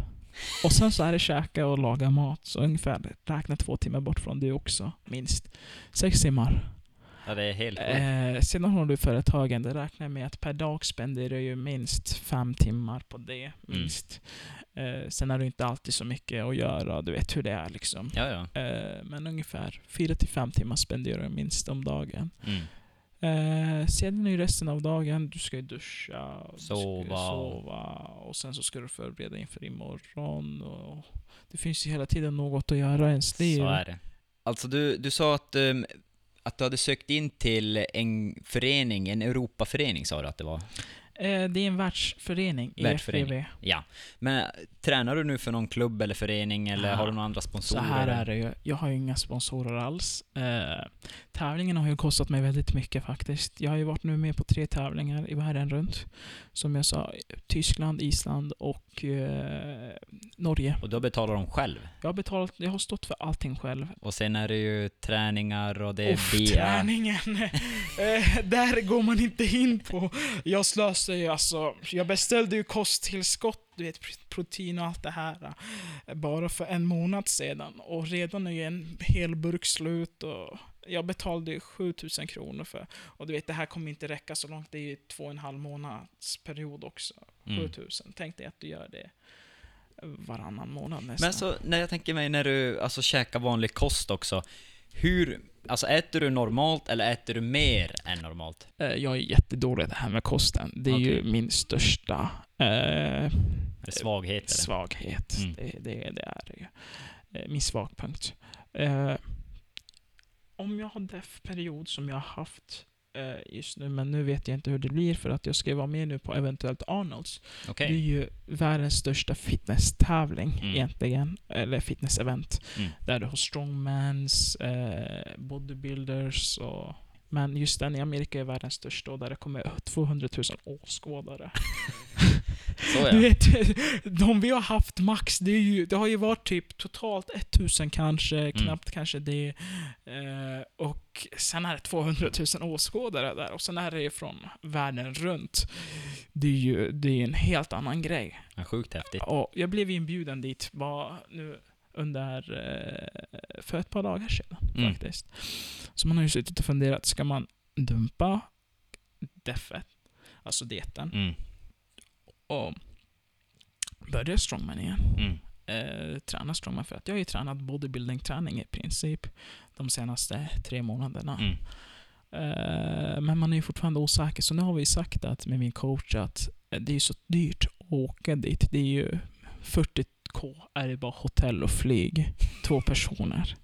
Och sen så är det käka och laga mat. Så ungefär räkna två timmar bort från det också. Minst. Sex timmar. Ja, det är helt. Eh, sedan har du företagen, det räknar jag med att per dag spenderar ju minst fem timmar på det. Minst. Eh, sen är det inte alltid så mycket att göra, du vet hur det är liksom. Ja, ja. Eh, men ungefär fyra till fem timmar spenderar jag minst om dagen. Mm. Eh, sedan är ju resten av dagen, du ska ju duscha, du ska Sova. sova och sen så ska du förbereda inför imorgon. Och det finns ju hela tiden något att göra i ens liv. Så är det. Alltså du, du sa att, ehm, att du hade sökt in till en förening, en Europaförening sa du att det var? Eh, det är en världsförening, Världsförening. EFBB. Ja. Men tränar du nu för någon klubb eller förening eller Ja. har du några andra Så sponsorer? här är det ju. Jag har ju inga sponsorer alls. Eh, tävlingen har ju kostat mig väldigt mycket faktiskt. Jag har ju varit nu med på tre tävlingar i världen runt. Som jag sa, Tyskland, Island och eh, Norge. Och då betalar de själv? Jag har betalat, jag har stått för allting själv. Och sen är det ju träningar och det är Uff, bia. träningen! [laughs] eh, där går man inte in på. Jag ju alltså. Jag beställde ju kosttillskott, du vet protein och allt det här. eh, Bara för en månad sedan. Och redan är ju en hel burk slut och jag betalade ju 7000 kronor för. Och du vet, det här kommer inte räcka så långt. Det är ju två och en halv månads period också. Mm. 7000. Tänk dig att du gör det. varannan månad nästan. Men så när jag tänker mig när du alltså käkar vanlig kost också, hur, alltså äter du normalt eller äter du mer än normalt? Eh, Jag är jättedålig i det här med kosten. Det är ju Okej. min största eh, svaghet eller? svaghet. Mm. Det, det, det är det ju. Eh, Min svagpunkt. Eh, om jag har deff-period som jag har haft just nu, men nu vet jag inte hur det blir för att jag ska vara med nu på eventuellt Arnolds. Okej. Det är ju världens största fitness-tävling Mm. egentligen, eller fitness-event. Mm. Där du har strongmans, eh, bodybuilders och... Men just den i Amerika är världens största och där det kommer 200 000 åskådare. [laughs] Så Du ja. vet, de vi har haft max, det, ju, det har ju varit typ totalt 1000 kanske, Mm. knappt kanske det. Eh, och sen är det 200 000 åskådare där och sen är det från världen runt. Det är ju det är en helt annan grej. ja. Sjukt häftigt. Och jag blev inbjuden dit bara nu under, eh, för ett par dagar sedan Mm. faktiskt. Så man har ju suttit och funderat, ska man dumpa deffet, alltså dieten, Mm. och börja strongman igen? Mm. Eh, träna strongman för att jag har ju tränat bodybuilding-träning i princip de senaste tre månaderna. Mm. Eh, men man är ju fortfarande osäker, så nu har vi sagt att med min coach att det är så dyrt att åka dit. Det är ju 40k är det bara hotell och flyg. Två personer.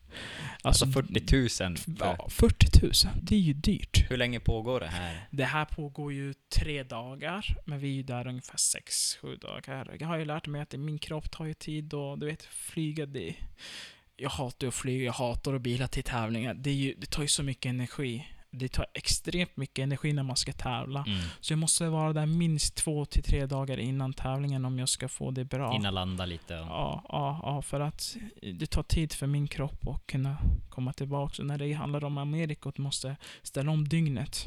Alltså 40 000. För, Ja, 40 000. Det är ju dyrt. Hur länge pågår det här? Det här pågår ju tre dagar, men vi är ju där ungefär sex, sju dagar. Jag har ju lärt mig att min kropp tar ju tid och du vet, flyga det... Jag hatar att flyga, jag hatar att bila till tävlingar. Det, ju, det tar ju så mycket energi. Det tar extremt mycket energi när man ska tävla. Mm. Så jag måste vara där minst två till tre dagar innan tävlingen om jag ska få det bra. Innan landa lite. Ja, ja, ja, för att det tar tid för min kropp att kunna komma tillbaka. Och när det handlar om Amerika och måste ställa om dygnet.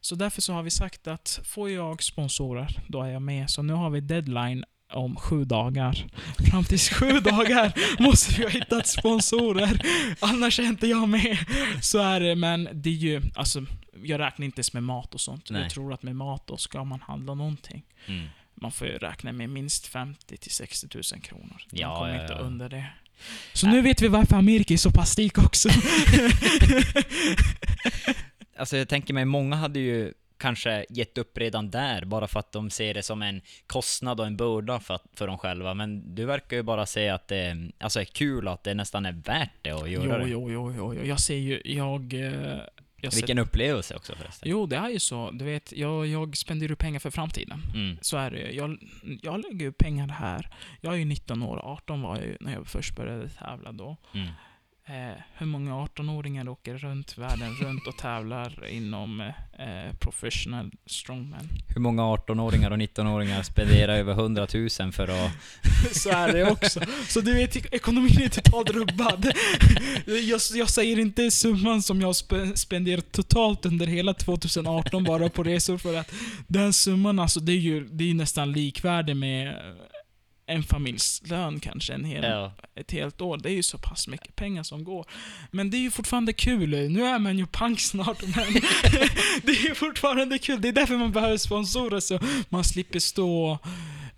Så därför så har vi sagt att får jag sponsorer, då är jag med. Så nu har vi deadline om sju dagar. Fram till sju [laughs] dagar måste vi ha hittat sponsorer. Annars är inte jag med. Så är det, men det är ju, alltså, jag räknar inte ens med mat och sånt. Nej. Jag tror att med mat då ska man handla någonting. Mm. Man får ju räkna med minst 50 till 60 000 kronor. Man Ja, kommer ja, inte ja. under det. Så nu vet vi varför Amerika är så pass rik också. [laughs] Alltså jag tänker mig, många hade ju kanske gett upp redan där, bara för att de ser det som en kostnad och en börda för, att- för dem själva. Men du verkar ju bara säga att det alltså, är kul och att det nästan är värt det att göra jo, det. jo, jo, jo, jo. Jag ser ju, jag... eh, jag ser, Vilken upplevelse också förresten. jo, det är ju så. Du vet, jag, jag spenderar pengar för framtiden. Mm. Så är det ju. jag, jag lägger ju pengar här. Jag är ju 19 år, 18 var jag ju när jag först började tävla då. Mm. Eh, hur många 18-åringar åker runt världen runt och tävlar inom eh, professional strongman? Hur många 18-åringar och 19-åringar spenderar över 100 000 för att... [laughs] Så är det också. Så du vet, ekonomin är totalt rubbad. Jag, jag säger inte summan som jag spe- spenderat totalt under hela 2018 bara på resor för att den summan alltså, det är ju det är nästan likvärdig med en familjs lön kanske en hel, Ja. ett helt år. Det är ju så pass mycket pengar som går. Men det är ju fortfarande kul. Nu är man ju pank snart, men [laughs] det är ju fortfarande kul. Det är därför man behöver sponsorer, så man slipper stå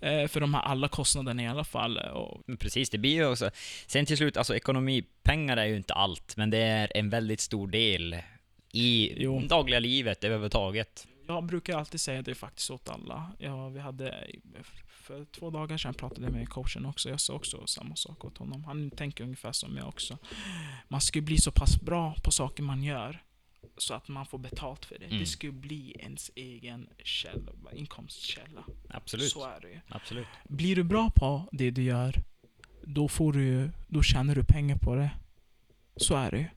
eh, för de här alla kostnaderna i alla fall. Och, precis, det blir ju också... Sen till slut, alltså ekonomi, pengar är ju inte allt, men det är en väldigt stor del i Jo. dagliga livet överhuvudtaget. jag brukar alltid säga det faktiskt åt alla. Ja, vi hade, för två dagar sedan pratade jag med coachen också. Jag sa också samma sak åt honom. Han tänker ungefär som jag också. Man ska bli så pass bra på saker man gör så att man får betalt för det. Mm. Det ska bli ens egen källa, inkomstkälla. Absolut. Så är det ju. Absolut. Blir du bra på det du gör, då får du då tjänar du pengar på det. Så är det ju.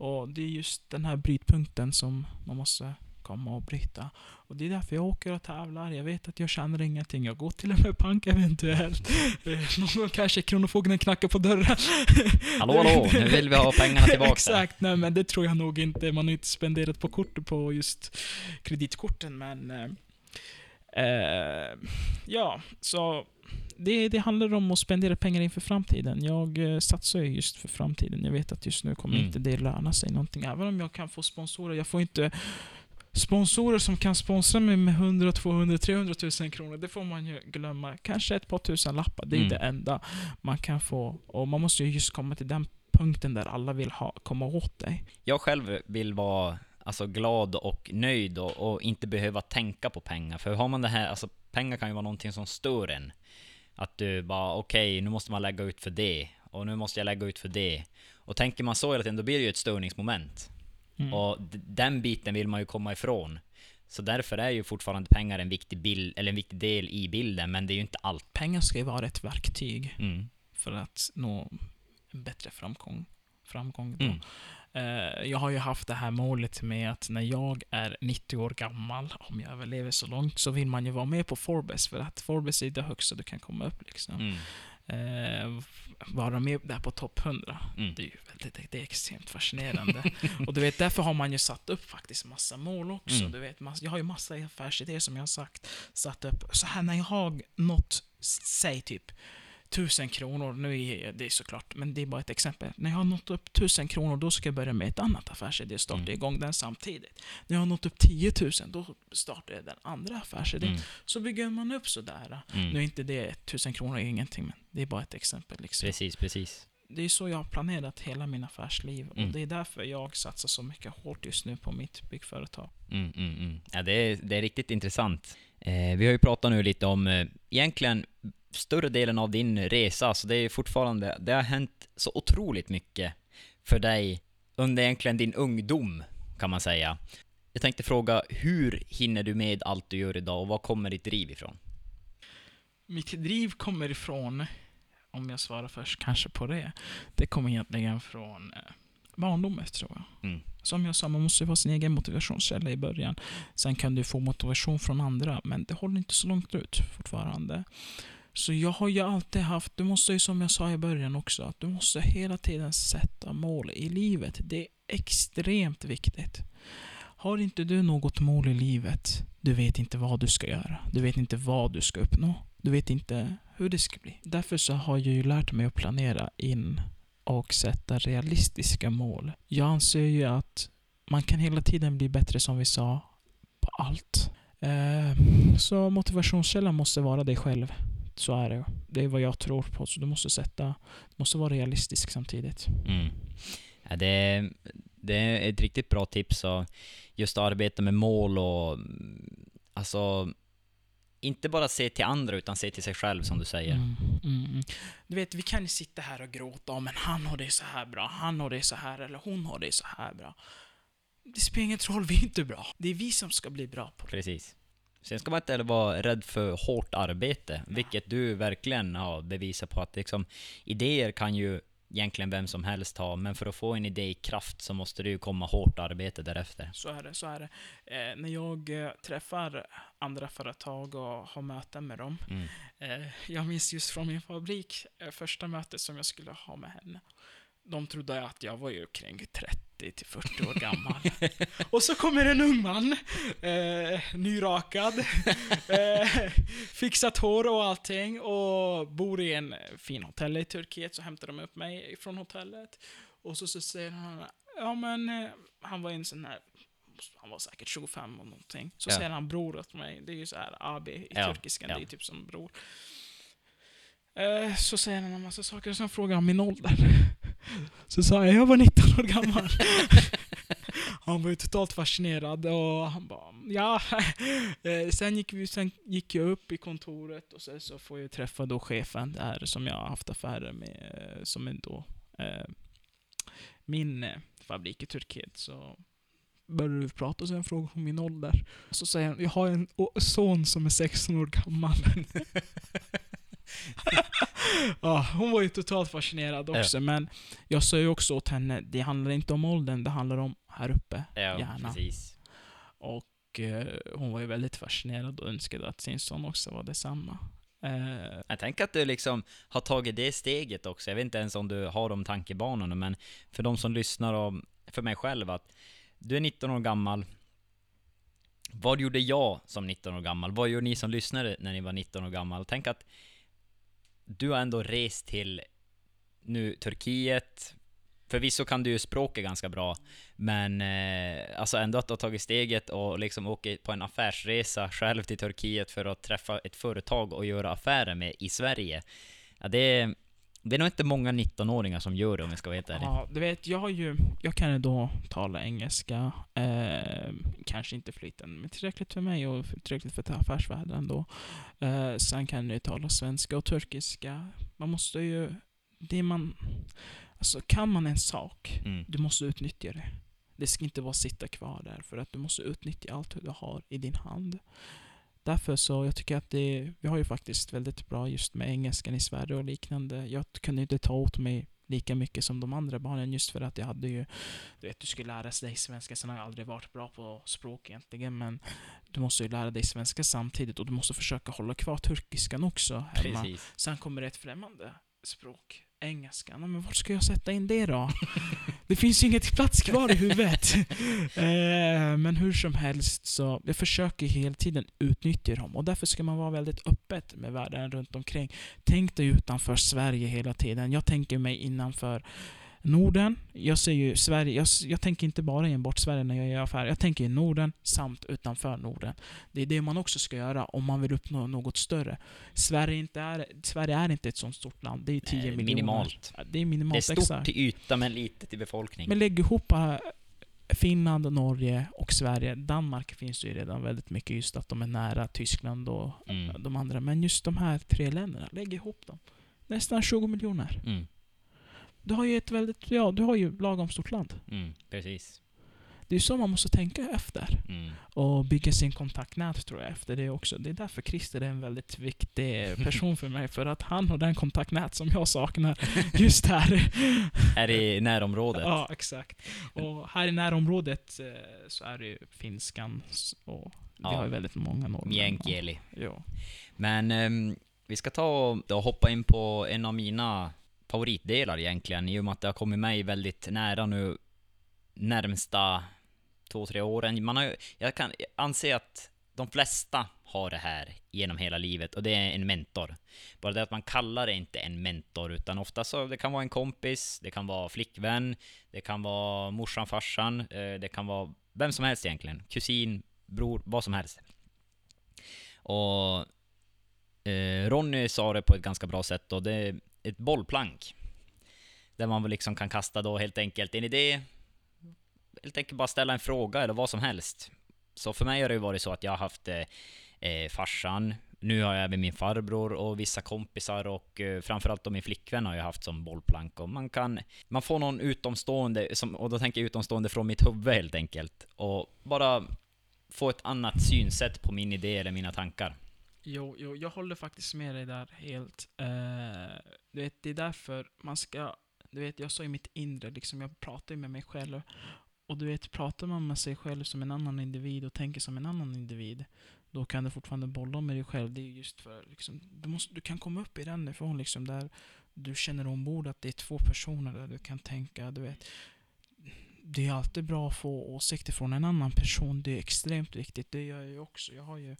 Och det är just den här brytpunkten som man måste komma och bryta. Och det är därför jag åker och tävlar. Jag vet att jag tjänar ingenting. Jag går till och med pank eventuellt. Någon gång kanske Kronofogden knackar på dörren. Hallå, hallå, nu vill vi ha pengarna [laughs] tillbaka. Exakt, nej men det tror jag nog inte. Man har inte spenderat på kort på just kreditkorten, men... Eh, eh, ja, så det, det handlar om att spendera pengar inför framtiden. Jag eh, satsar ju just för framtiden. Jag vet att just nu kommer Mm. inte det löna sig någonting. Även om jag kan få sponsorer. Jag får inte Sponsorer som kan sponsra mig med 100, 200, 300 000 kronor, det får man ju glömma. Kanske ett par tusen lappar, det är Mm. det enda man kan få. Och man måste ju just komma till den punkten där alla vill ha, komma åt dig. Jag själv vill vara alltså, glad och nöjd och, och inte behöva tänka på pengar. För har man det här, alltså pengar kan ju vara någonting som stör en. Att du bara, okej, nu måste man lägga ut för det. Och nu måste jag lägga ut för det. Och tänker man så hela tiden, då blir det ju ett störningsmoment. Mm. Och den biten vill man ju komma ifrån. Så därför är ju fortfarande pengar en viktig, bild, eller en viktig del i bilden, men det är ju inte allt. Pengar ska ju vara ett verktyg Mm. för att nå en bättre framgång. framgång då. Mm. Eh, jag har ju haft det här målet med att när jag är 90 år gammal, om jag överlever så långt, så vill man ju vara med på Forbes, för att Forbes är det högsta du kan komma upp. Liksom. Eh, vara med där på topp 100. Mm. Det är ju väldigt, det är extremt fascinerande. [laughs] och du vet, därför har man ju satt upp faktiskt massa mål också. Mm. Du vet, jag har ju massa affärsidéer som jag har sagt, satt upp. Så här när jag har nått, säg typ tusen kronor, nu är det såklart, men det är bara ett exempel. När jag har nått upp tusen kronor, då ska jag börja med ett annat affärsidé och starta Mm. igång den samtidigt. När jag har nått upp 10 000, då startar jag den andra affärsidén. Mm. Så bygger man upp sådär. Mm. Nu är inte det, tusen kronor är ingenting, men det är bara ett exempel. Liksom. Precis, precis. Det är så jag har planerat hela min affärsliv. Mm. Och det är därför jag satsar så mycket hårt just nu på mitt byggföretag. Mm, mm, mm. Ja, det är, det är riktigt intressant. Eh, vi har ju pratat nu lite om eh, egentligen större delen av din resa, så det är fortfarande, det har hänt så otroligt mycket för dig under egentligen din ungdom, kan man säga. Jag tänkte fråga, hur hinner du med allt du gör idag och var kommer ditt driv ifrån? Mitt driv kommer ifrån, om jag svarar först kanske på det, det kommer egentligen från eh, barndomen tror jag. Mm. Som jag sa, man måste vara sin egen motivationskälla i början. Sen kan du få motivation från andra, men det håller inte så långt ut fortfarande. Så jag har ju alltid haft, du måste ju som jag sa i början också, att du måste hela tiden sätta mål i livet. Det är extremt viktigt. Har inte du något mål i livet, du vet inte vad du ska göra. Du vet inte vad du ska uppnå. Du vet inte hur det ska bli. Därför så har jag ju lärt mig att planera in och sätta realistiska mål. Jag anser ju att man kan hela tiden bli bättre som vi sa på allt. Eh, så motivationskällan måste vara dig själv. Så är det. Det är vad jag tror på. Så du måste sätta, du måste vara realistisk samtidigt. Mm. Ja, det, det är ett riktigt bra tips och just att arbeta med mål och alltså inte bara se till andra utan se till sig själv som du säger. Mm, mm, mm. Du vet, vi kan ju sitta här och gråta om men han har det så här bra, han har det så här eller hon har det så här bra. Det spelar ingen roll, vi är inte bra. Det är vi som ska bli bra på det. Precis. Sen ska man inte vara rädd för hårt arbete, vilket du verkligen har bevisat på att liksom, idéer kan ju egentligen vem som helst ha, men för att få en idé i kraft så måste det ju komma hårt arbete därefter. Så är det, så är det. Eh, när jag eh, träffar andra företag och har möten med dem. Mm. Eh, jag minns just från min fabrik, eh, första mötet som jag skulle ha med henne. De trodde att jag var ju kring 30 till 40 år gammal. [laughs] och så kommer en ung man, eh, nyrakad, [laughs] eh, fixat hår och allting och bor i en fin hotell i Turkiet. Så hämtar de upp mig från hotellet. Och så, så säger han, ja men, eh, han var en sån här han var säkert 25 och någonting. Så Ja. säger han bror åt mig. Det är ju så här AB i Ja, turkiskan, ja. det är typ som bror. Eh, så säger han en massa saker, och sen frågar han min ålder. Så sa jag, jag var 19 år gammal. [laughs] han var ju totalt fascinerad och han bara, ja. [laughs] Eh, sen, gick vi, sen gick jag upp i kontoret och sen så får jag träffa då chefen där som jag har haft affärer med, eh, som är då eh, min eh, fabrik i Turkiet. Så började vi prata och sen frågade hon min ålder. Så säger han, jag har en son som är 16 år gammal. [laughs] ja, hon var ju totalt fascinerad också, men jag sa ju också åt henne, det handlar inte om åldern, det handlar om här uppe. Ja, Gärna. precis. Och eh, hon var ju väldigt fascinerad och önskade att sin son också var detsamma. Eh, Jag tänker att du liksom har tagit det steget också. Jag vet inte ens om du har de tankebanorna, men för de som lyssnar och för mig själv att du är 19 år gammal. Vad gjorde jag som 19 år gammal? Vad gör ni som lyssnade när ni var 19 år gammal? Tänk att du har ändå rest till nu Turkiet, förvisso kan du ju språket ganska bra, men eh, alltså ändå att du har tagit steget och liksom åker på en affärsresa själv till Turkiet för att träffa ett företag och göra affärer med i Sverige. Ja, det, är, det är nog inte många 19-åringar som gör det om jag ska vara helt ärlig. Ja, du vet, jag har ju... Jag kan ju då tala engelska. Eh, kanske inte flytande, men tillräckligt för mig och tillräckligt för affärsvärlden ändå. Eh, sen kan jag ju tala svenska och turkiska. Man måste ju... Det man... Alltså, kan man en sak, Mm. du måste utnyttja det. Det ska inte bara sitta kvar där, för att du måste utnyttja allt du har i din hand. Därför så, jag tycker att det, vi har ju faktiskt väldigt bra just med engelskan i Sverige och liknande. Jag kunde inte ta åt mig lika mycket som de andra barnen just för att jag hade ju, du vet, du skulle lära dig svenska, sen har jag aldrig varit bra på språk egentligen, men du måste ju lära dig svenska samtidigt och du måste försöka hålla kvar turkiskan också hemma. Precis. Sen kommer ett främmande språk, engelska. Nej, men vart ska jag sätta in det då? det finns ju inget plats kvar i huvudet. [laughs] eh, men hur som helst, så jag försöker hela tiden utnyttja dem. Och därför ska man vara väldigt öppet med världen runt omkring. Tänk dig utanför Sverige hela tiden. Jag tänker mig innanför Norden. Jag ser ju Sverige, jag, jag tänker inte bara enbart Sverige när jag gör affärer. Jag tänker i Norden samt utanför Norden. Det är det man också ska göra om man vill uppnå något större. Sverige, inte är, Sverige är inte ett sånt stort land. Det är 10 Nej, miljoner. minimalt. Ja, Det är minimalt, Det är stort exakt. till yta men litet till befolkning. Men lägg ihop äh, Finland, Norge och Sverige. Danmark finns ju redan väldigt mycket just att de är nära Tyskland och Mm. de andra. Men just de här tre länderna, lägg ihop dem. Nästan 20 miljoner. Mm. Du har ju ett väldigt, ja, du har ju lagom stort land. Mm. Precis. Det är så man måste tänka efter. Mm. Och bygga sin kontaktnät tror jag efter det också. Det är därför Christer är en väldigt viktig [laughs] person för mig. För att han har den kontaktnät som jag saknar [laughs] just här. Här i närområdet. Ja, exakt. Och här i närområdet eh, så är det ju finskan och vi Ja. har ju väldigt många norrmän. Ja. Men ehm, vi ska ta och hoppa in på en av mina favoritdelar egentligen, i och med att det har kommit mig väldigt nära nu närmsta två, tre åren. Man har, jag kan anse att de flesta har det här genom hela livet och det är en mentor. Bara det att man kallar det inte en mentor utan ofta så det kan vara en kompis, det kan vara flickvän, det kan vara morsan, farsan, eh, det kan vara vem som helst egentligen. Kusin, bror, vad som helst. Och eh, Ronny sa det på ett ganska bra sätt och det ett bollplank. Där man liksom kan kasta då helt enkelt en idé, helt enkelt bara ställa en fråga eller vad som helst. Så för mig har det ju varit så att jag har haft eh, eh, farsan, nu har jag även min farbror och vissa kompisar och eh, framförallt då min flickvän har jag haft som bollplank och man kan, man får någon utomstående, som, och då tänker jag utomstående från mitt huvud helt enkelt, och bara få ett annat synsätt på min idé eller mina tankar. Jo, jo, jag håller faktiskt med dig där helt. Uh, du vet, det är därför man ska... Du vet, jag sa i mitt inre, liksom, jag pratar ju med mig själv. Och du vet, pratar man med sig själv som en annan individ och tänker som en annan individ, då kan du fortfarande bolla med dig själv. Det är just för, liksom, du, måste, du kan komma upp i den nivån liksom, där du känner ombord att det är två personer där du kan tänka, du vet. Det är alltid bra att få åsikter från en annan person. Det är extremt viktigt. Det gör jag ju också. Jag har ju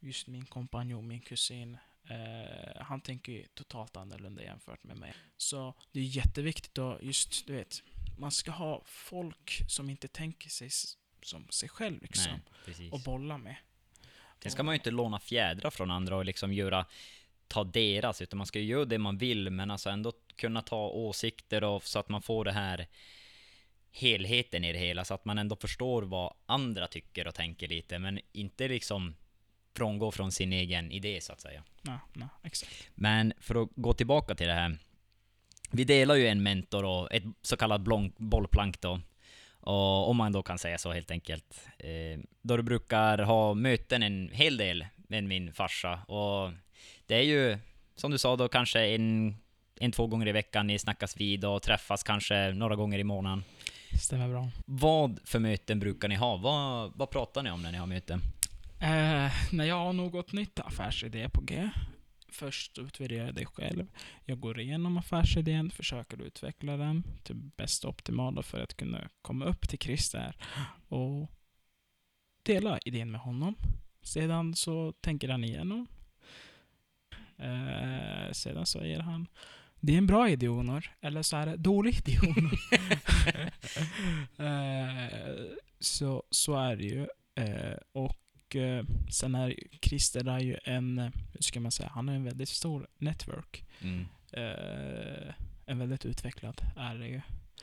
just min kompanjon, min kusin, eh, han tänker ju totalt annorlunda jämfört med mig. Så det är jätteviktigt att just, du vet, man ska ha folk som inte tänker sig som sig själv liksom. Nej. Och bolla med. Sen ska man ju inte låna fjädrar från andra och liksom göra, ta deras, utan man ska ju göra det man vill, men alltså ändå kunna ta åsikter och så att man får det här helheten i det hela, så att man ändå förstår vad andra tycker och tänker lite, men inte liksom frångå från sin egen idé så att säga. Nej, nej, exakt. Men för att gå tillbaka till det här. Vi delar ju en mentor och ett så kallat blonk, bollplank då. Och om man då kan säga så helt enkelt. Eh, då du brukar ha möten en hel del med min farsa. Och det är ju, som du sa då, kanske en, en två gånger i veckan ni snackas vid och träffas kanske några gånger i månaden. Stämmer bra. Vad för möten brukar ni ha? Vad, vad pratar ni om när ni har möten? Eh, när jag har något nytt affärsidé på G. Först utvärdera dig själv. Jag går igenom affärsidén, försöker utveckla den till bästa optimala för att kunna komma upp till Christer och dela idén med honom. Sedan så tänker han igenom. Eh, sedan så ger han Det är en bra idé Onor, eller så är det dålig idé Onor. [laughs] eh, så, så är det ju. Eh, och eh, sen är Christer är ju en, hur ska man säga, han har en väldigt stor network. Mm. Eh, en väldigt utvecklad är det ju.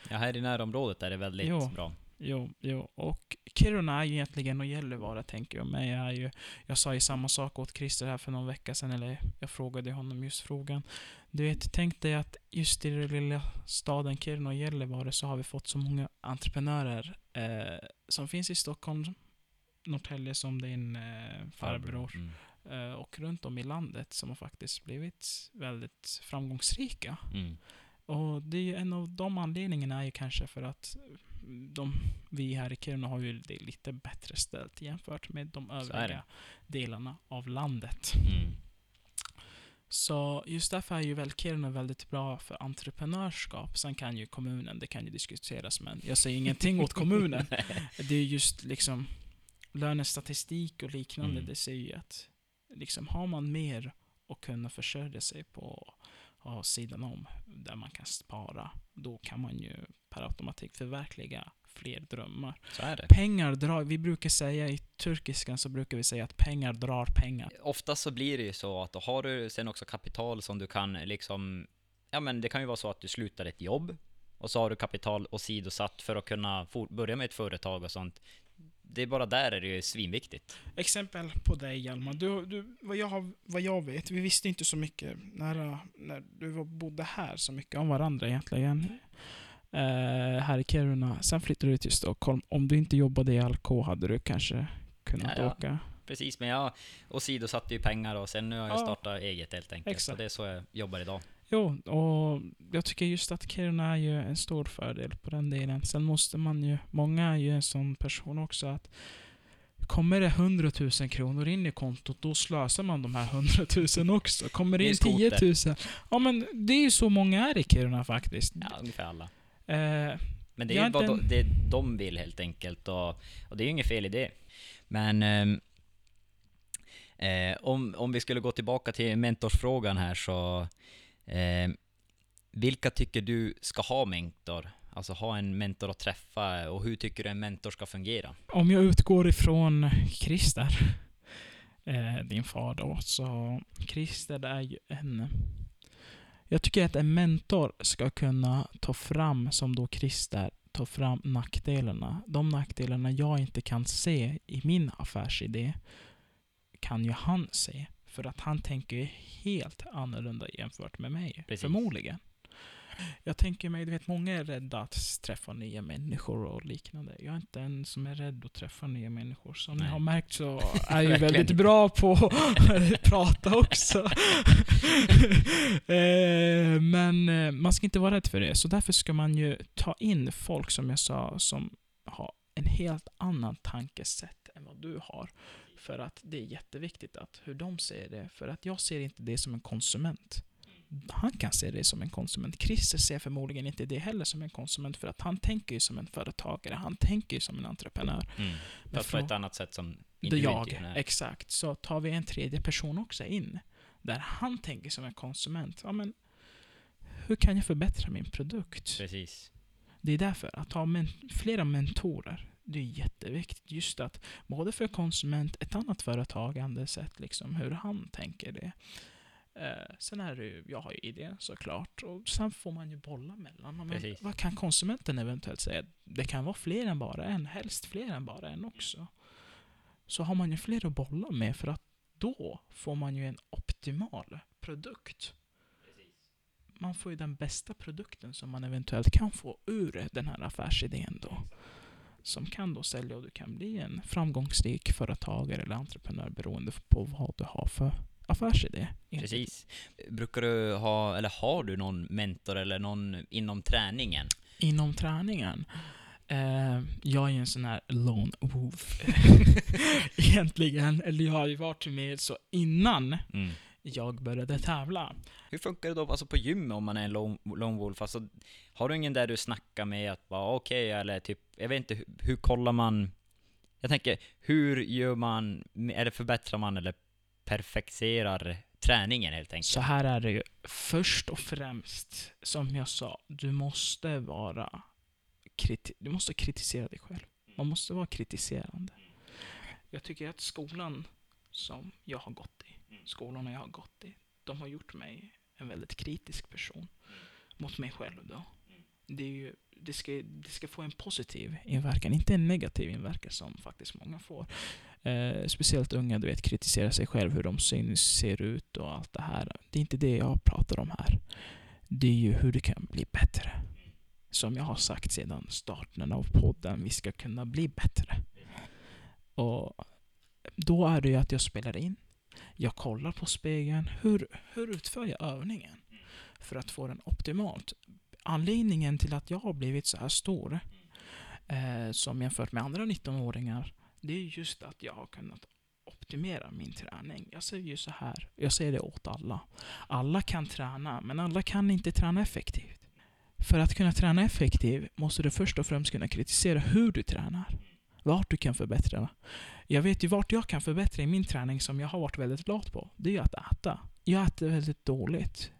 Ja, här i närområdet är det väldigt Jo. bra. Jo, jo. Och Kiruna egentligen och Gällivare tänker jag mig. Är ju, jag sa ju samma sak åt Christer här för någon vecka sedan, eller jag frågade honom just frågan. Du vet, tänk dig att just i den lilla staden Kiruna och Gällivare så har vi fått så många entreprenörer eh, som finns i Stockholm, Norrtälje som din eh, farbror, Mm. eh, och runt om i landet som har faktiskt blivit väldigt framgångsrika. Mm. Och det är ju en av de anledningarna är ju kanske för att de, vi här i Kiruna har ju det lite bättre ställt jämfört med de övriga delarna av landet. Mm. Så just därför är ju väl Kiruna väldigt bra för entreprenörskap. Sen kan ju kommunen, det kan ju diskuteras, men jag säger ingenting åt kommunen. [laughs] Det är just liksom lönestatistik och liknande, Mm. det säger ju att liksom har man mer att kunna försörja sig på av sidan om, där man kan spara, då kan man ju per automatik förverkliga fler drömmar. Så är det. Pengar drar, vi brukar säga i turkiskan så brukar vi säga att pengar drar pengar. Oftast så blir det ju så att då har du sen också kapital som du kan liksom, ja men det kan ju vara så att du slutar ett jobb och så har du kapital åsidosatt för att kunna börja med ett företag och sånt. Det är bara där är det ju svinviktigt. Exempel på dig Hjalmar. Du, du, vad, jag har, vad jag vet, vi visste inte så mycket när, när du var, bodde här så mycket om varandra egentligen. Eh, här i Kiruna. Sen flyttade du till Stockholm. Om du inte jobbade i LK hade du kanske kunnat Ja, ja. åka. Precis, men jag åsidosatte ju pengar och sen nu har jag Ja. startat eget helt enkelt. Exakt. Så det är så jag jobbar idag. Jo, och jag tycker just att Kiruna är ju en stor fördel på den delen. Sen måste man ju, många är ju en sån person också att Kommer det 100 000 kronor in i kontot, då slösar man de här 100 000 också. Kommer det in 10 skoter. 000, ja men det är ju så många är i Kiruna faktiskt. Ja, ungefär alla. Eh, Men det är ju vad inte de, de vill helt enkelt och, och det är ju inget fel i det. Men ehm, eh, om, om vi skulle gå tillbaka till mentorsfrågan här så eh, vilka tycker du ska ha mentor? Alltså ha en mentor att träffa och hur tycker du en mentor ska fungera? om jag utgår ifrån Christer, eh, din far då, så Christer är ju en... Jag tycker att en mentor ska kunna ta fram, som då Christer ta fram nackdelarna. De nackdelarna jag inte kan se i min affärsidé kan ju han se. För att han tänker helt annorlunda jämfört med mig. Precis. Förmodligen. Jag tänker mig, du vet, många är rädda att träffa nya människor och liknande. Jag är inte en som är rädd att träffa nya människor. Som ni Nej. har märkt så [laughs] är jag väldigt bra på att [laughs] prata också. [laughs] eh, men eh, man ska inte vara rädd för det. Så därför ska man ju ta in folk, som jag sa, som har en helt annan tankesätt än vad du har. För att det är jätteviktigt att hur de ser det. För att jag ser inte det som en konsument. Han kan se det som en konsument. Christer ser förmodligen inte det heller som en konsument för att han tänker ju som en företagare. Han tänker ju som en entreprenör. Mm. Fast på ett annat sätt som du jag, exakt. Så tar vi en tredje person också in, där han tänker som en konsument. Ja, men hur kan jag förbättra min produkt? Precis. Det är därför, att ha men flera mentorer, det är jätteviktigt. Just att, både för konsument, ett annat företagande sätt, liksom, hur han tänker det. Eh, sen är det ju, jag har ju idén såklart, och sen får man ju bolla mellan. Men vad kan konsumenten eventuellt säga? Det kan vara fler än bara en, helst fler än bara en också. Så har man ju fler att bolla med, för att då får man ju en optimal produkt man får ju den bästa produkten som man eventuellt kan få ur den här affärsidén då. Som kan då sälja och du kan bli en framgångsrik företagare eller entreprenör beroende på vad du har för affärsidé. Precis. Brukar du ha, eller har du någon mentor eller någon inom träningen? Inom träningen. Eh, jag är ju en sån här lone wolf. [laughs] [laughs] Egentligen. Eller jag har ju varit med så innan Mm. Jag började tävla. Hur funkar det då alltså på gym om man är en lone, lone wolf? Alltså, har du ingen där du snackar med att vara okej, eller typ, jag vet inte, hur, hur kollar man? Jag tänker, hur gör man, eller förbättrar man eller perfekterar träningen helt enkelt. Så här är det ju. Först och främst, som jag sa, du måste vara kriti- du måste kritisera dig själv. Man måste vara kritiserande. Jag tycker att skolan som jag har gått i, skolorna jag har gått i, de har gjort mig en väldigt kritisk person mot mig själv då. Det, är ju, det, ska, det ska få en positiv inverkan, inte en negativ inverkan som faktiskt många får. Eh, speciellt unga, du vet, kritiserar sig själv, hur de syns, ser ut och allt det här. Det är inte det jag pratar om här. Det är ju hur du kan bli bättre. Som jag har sagt sedan starten av podden, vi ska kunna bli bättre. Och då är det ju att jag spelar in. Jag kollar på spegeln. Hur, hur utför jag övningen? För att få den optimalt. Anledningen till att jag har blivit så här stor, eh, som jämfört med andra 19-åringar, det är just att jag har kunnat optimera min träning. Jag säger ju så här, jag säger det åt alla. Alla kan träna, men alla kan inte träna effektivt. För att kunna träna effektivt måste du först och främst kunna kritisera hur du tränar. Vart du kan förbättra. Jag vet ju vart jag kan förbättra i min träning som jag har varit väldigt lat på. Det är ju att äta. Jag äter väldigt dåligt.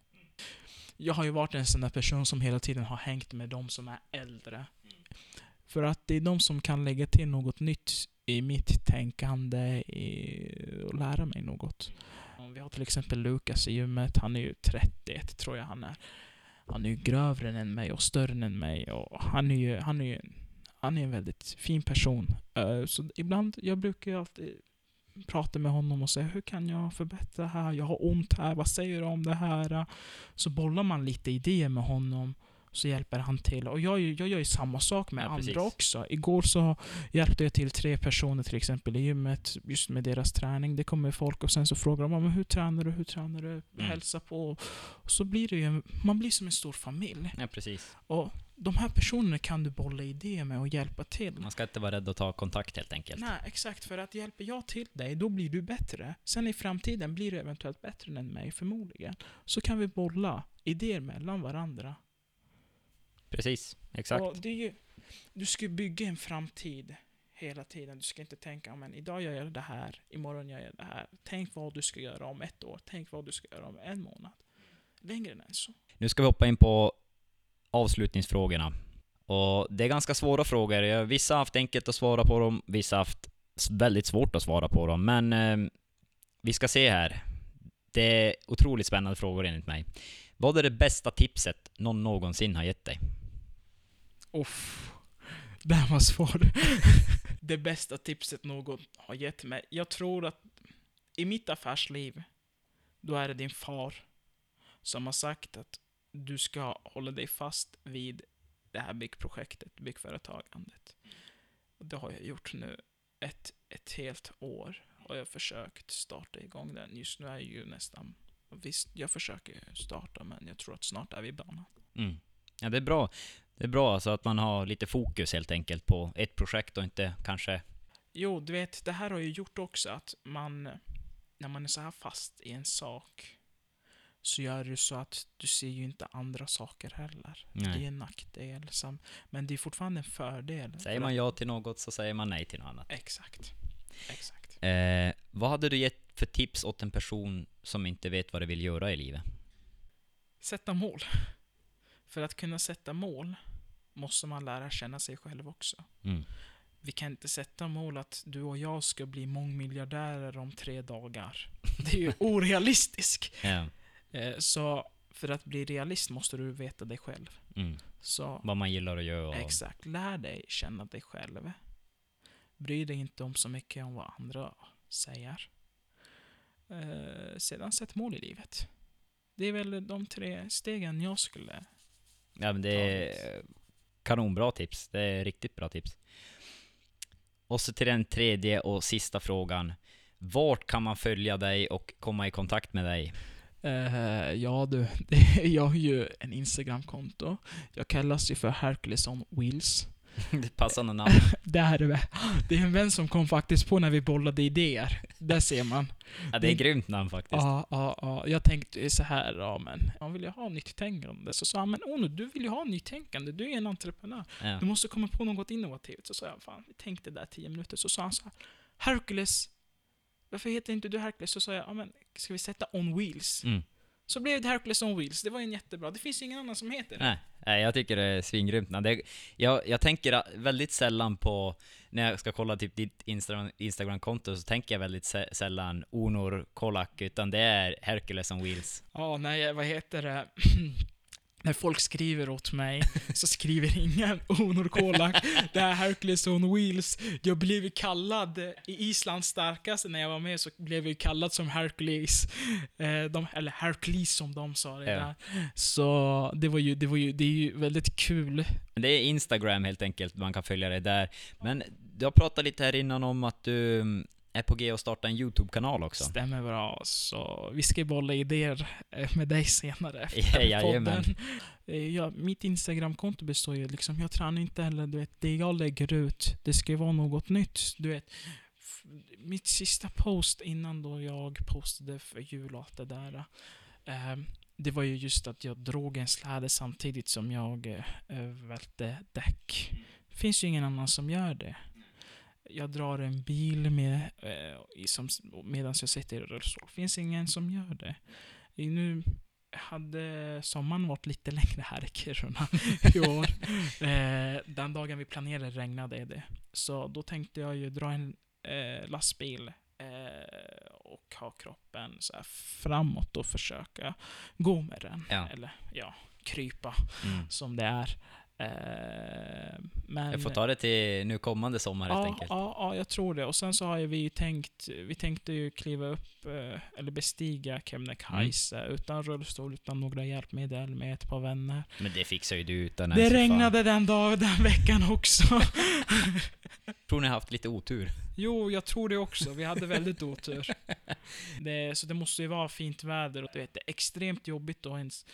Jag har ju varit en sån där person som hela tiden har hängt med de som är äldre. För att det är de som kan lägga till något nytt i mitt tänkande i, och lära mig något. Vi har till exempel Lukas i gymmet. Han är ju 31 tror jag han är. Han är ju grövre än mig och större än mig och han är ju, han är ju han är en väldigt fin person. Eh, så ibland, jag brukar ju alltid prata med honom och säga hur kan jag förbättra här? Jag har ont här, vad säger du om det här? Så bollar man lite idéer med honom så hjälper han till. Och jag, jag gör ju samma sak med Ja, andra precis. också. Igår så hjälpte jag till tre personer till exempel i gymmet, just med deras träning. Det kommer folk och sen så frågar de "Men hur tränar du, hur tränar du? Hälsa på. Och så blir det ju, man blir som en stor familj. Ja, precis. Och de här personerna kan du bolla idéer med och hjälpa till. Man ska inte vara rädd att ta kontakt helt enkelt. Nej, exakt. För att hjälper jag till dig, då blir du bättre. Sen i framtiden blir du eventuellt bättre än mig, förmodligen. Så kan vi bolla idéer mellan varandra. Precis, exakt. Och det är ju, du ska bygga en framtid hela tiden. Du ska inte tänka, men idag gör jag det här, imorgon gör jag det här. Tänk vad du ska göra om ett år. Tänk vad du ska göra om en månad. Längre än så. Nu ska vi hoppa in på avslutningsfrågorna. Och det är ganska svåra frågor. Vissa har haft enkelt att svara på dem, vissa har haft väldigt svårt att svara på dem. Men eh, vi ska se här. Det är otroligt spännande frågor enligt mig. Vad är det bästa tipset någon någonsin har gett dig? Uff, det här var svårt. [laughs] det bästa tipset någon har gett mig. Jag tror att i mitt affärsliv, då är det din far som har sagt att du ska hålla dig fast vid det här byggprojektet, byggföretagandet. Och det har jag gjort nu ett, ett helt år. Och jag har försökt starta igång den. Just nu är jag ju nästan... Visst, jag försöker starta, men jag tror att snart är vi i banan. Mm. Ja, det är bra. Det är bra alltså att man har lite fokus helt enkelt på ett projekt och inte kanske... Jo, du vet, det här har ju gjort också att man, när man är så här fast i en sak, så gör det så att du ser ju inte andra saker heller. Det är Nej. en nackdel, men det är fortfarande en fördel. Säger man ja till något så säger man nej till något annat. Exakt. Exakt. Eh, vad hade du gett för tips åt en person som inte vet vad de vill göra i livet? Sätta mål. För att kunna sätta mål måste man lära känna sig själv också. Mm. Vi kan inte sätta mål att du och jag ska bli mångmiljardärer om tre dagar. Det är ju [laughs] orealistiskt. Eh, Så för att bli realist måste du veta dig själv. Mm. Så Vad man gillar att göra. Exakt, lär dig känna dig själv. Bry dig inte om så mycket om vad andra säger. Eh, sedan sätt mål i livet. Det är väl de tre stegen jag skulle... Ja, men det är kanonbra tips. Det är riktigt bra tips. Och så till den tredje och sista frågan. Vart kan man följa dig och komma i kontakt med dig? Eh, ja du, [laughs] jag har ju en Instagram-konto. Jag kallas ju för Hercules on Wheels. [laughs] Det passande namn. [laughs] Det är, [gasps] det är en vän som kom faktiskt på när vi bollade idéer. Där ser man. Ja, det är ett grymt namn faktiskt. Ja, ja, ja. Jag tänkte så här, ja men, man vill ju ha nytt tänkande. Så sa han, men Ono, du vill ju ha nytänkande, du är en entreprenör. Ja. Du måste komma på något innovativt. Så sa jag, fan, vi tänkte där tio minuter. Så sa han så här, Hercules, varför heter inte du Hercules? Så sa jag, ja men ska vi sätta On Wheels? Mm. Så blev det Hercules On Wheels, det var en jättebra. Det finns ju ingen annan som heter det. Nej, nej, jag tycker det är svingrymt. Det, jag, jag tänker väldigt sällan på, när jag ska kolla typ ditt Instagram, Instagram-konto, så tänker jag väldigt sällan Onor Kolak, utan det är Hercules on Wheels. Ja, nej, vad heter det? [clears throat] När folk skriver åt mig så skriver ingen [laughs] Onur Kolak. Det är Hercules on Wheels. Jag blev kallad, i Islands starkaste när jag var med så blev jag kallad som Hercules. Eh, de, eller Hercules som de sa det där. Så det var ju, det var ju, det är ju väldigt kul. Det är Instagram helt enkelt, man kan följa dig där. Men du har pratat lite här innan om att du är på G att starta en YouTube-kanal också. Stämmer bra. Så vi ska bolla idéer eh, med dig senare [laughs] Ja, efter jajamän. podden. Eh, Ja, mitt Instagramkonto består ju liksom, jag tränar inte heller, du vet, det jag lägger ut, det ska ju vara något nytt. Du vet, mitt sista post innan då jag postade för jul och allt det där. Eh, det var ju just att jag drog en släde samtidigt som jag eh, välte däck. finns ju ingen annan som gör det. Jag drar en bil med, eh, medan jag sitter i rullstol. finns ingen som gör det. Nu hade sommaren varit lite längre här i Kiruna [laughs] i år. Eh, den dagen vi planerade regnade det. Så då tänkte jag ju dra en eh, lastbil eh, och ha kroppen så framåt och försöka gå med den. Ja. Eller ja, krypa Mm. som det är. Eh, men, Jag får ta det till nu kommande sommar helt ja, enkelt. ja, ja, jag tror det. Och sen så har ju vi ju tänkt, vi tänkte ju kliva upp, eh, eller bestiga Kebnekaise Mm. utan rullstol, utan några hjälpmedel med ett par vänner. Men det fixar ju du utan Det för fan. regnade den dag, den veckan också. [laughs] Tror ni har haft lite otur? jo, jag tror det också. Vi hade väldigt otur. [laughs] Det, så det måste ju vara fint väder och du vet, det är extremt jobbigt att ens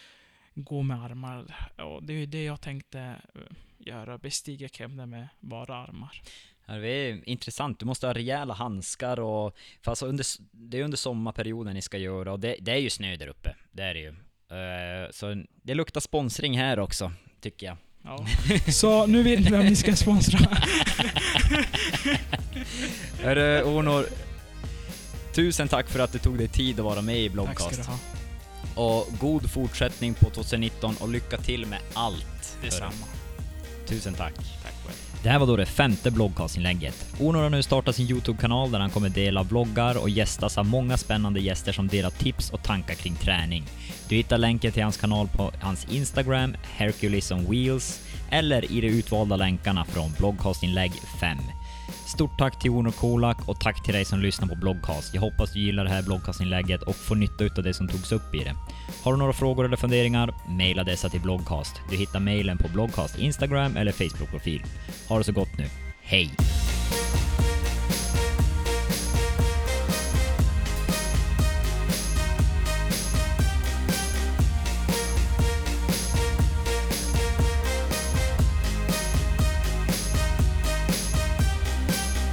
gå med armar. Och det är det jag tänkte eh, göra, bestiga Kebne med bara armar. Ja, det är intressant, du måste ha rejäla handskar och... För alltså under, det är under sommarperioden ni ska göra och det, det är ju snö där uppe. Det är det ju. Eh, så det luktar sponsring här också, tycker jag. Ja. [laughs] Så nu vet ni vem ni ska sponsra. Hörru, Onor. Tusen tack för att du tog dig tid att vara med i Tack ska Blogcast. du ha. Och god fortsättning på 2019 och lycka till med allt. Detsamma. Tusen tack. Tack själv. Det här var då det femte bloggcastinlägget. Onor har nu startat sin YouTube-kanal där han kommer dela vloggar och gästas av många spännande gäster som delar tips och tankar kring träning. Du hittar länken till hans kanal på hans Instagram, Hercules on Wheels, eller i de utvalda länkarna från bloggcastinlägg 5. Stort tack till Onor Kolak och tack till dig som lyssnar på Bloggcast. Jag hoppas du gillar det här bloggcastinlägget och får nytta utav det som togs upp i det. Har du några frågor eller funderingar? Maila dessa till Bloggcast. Du hittar mailen på Bloggcast Instagram eller Facebook-profil. Ha det så gott nu. Hej!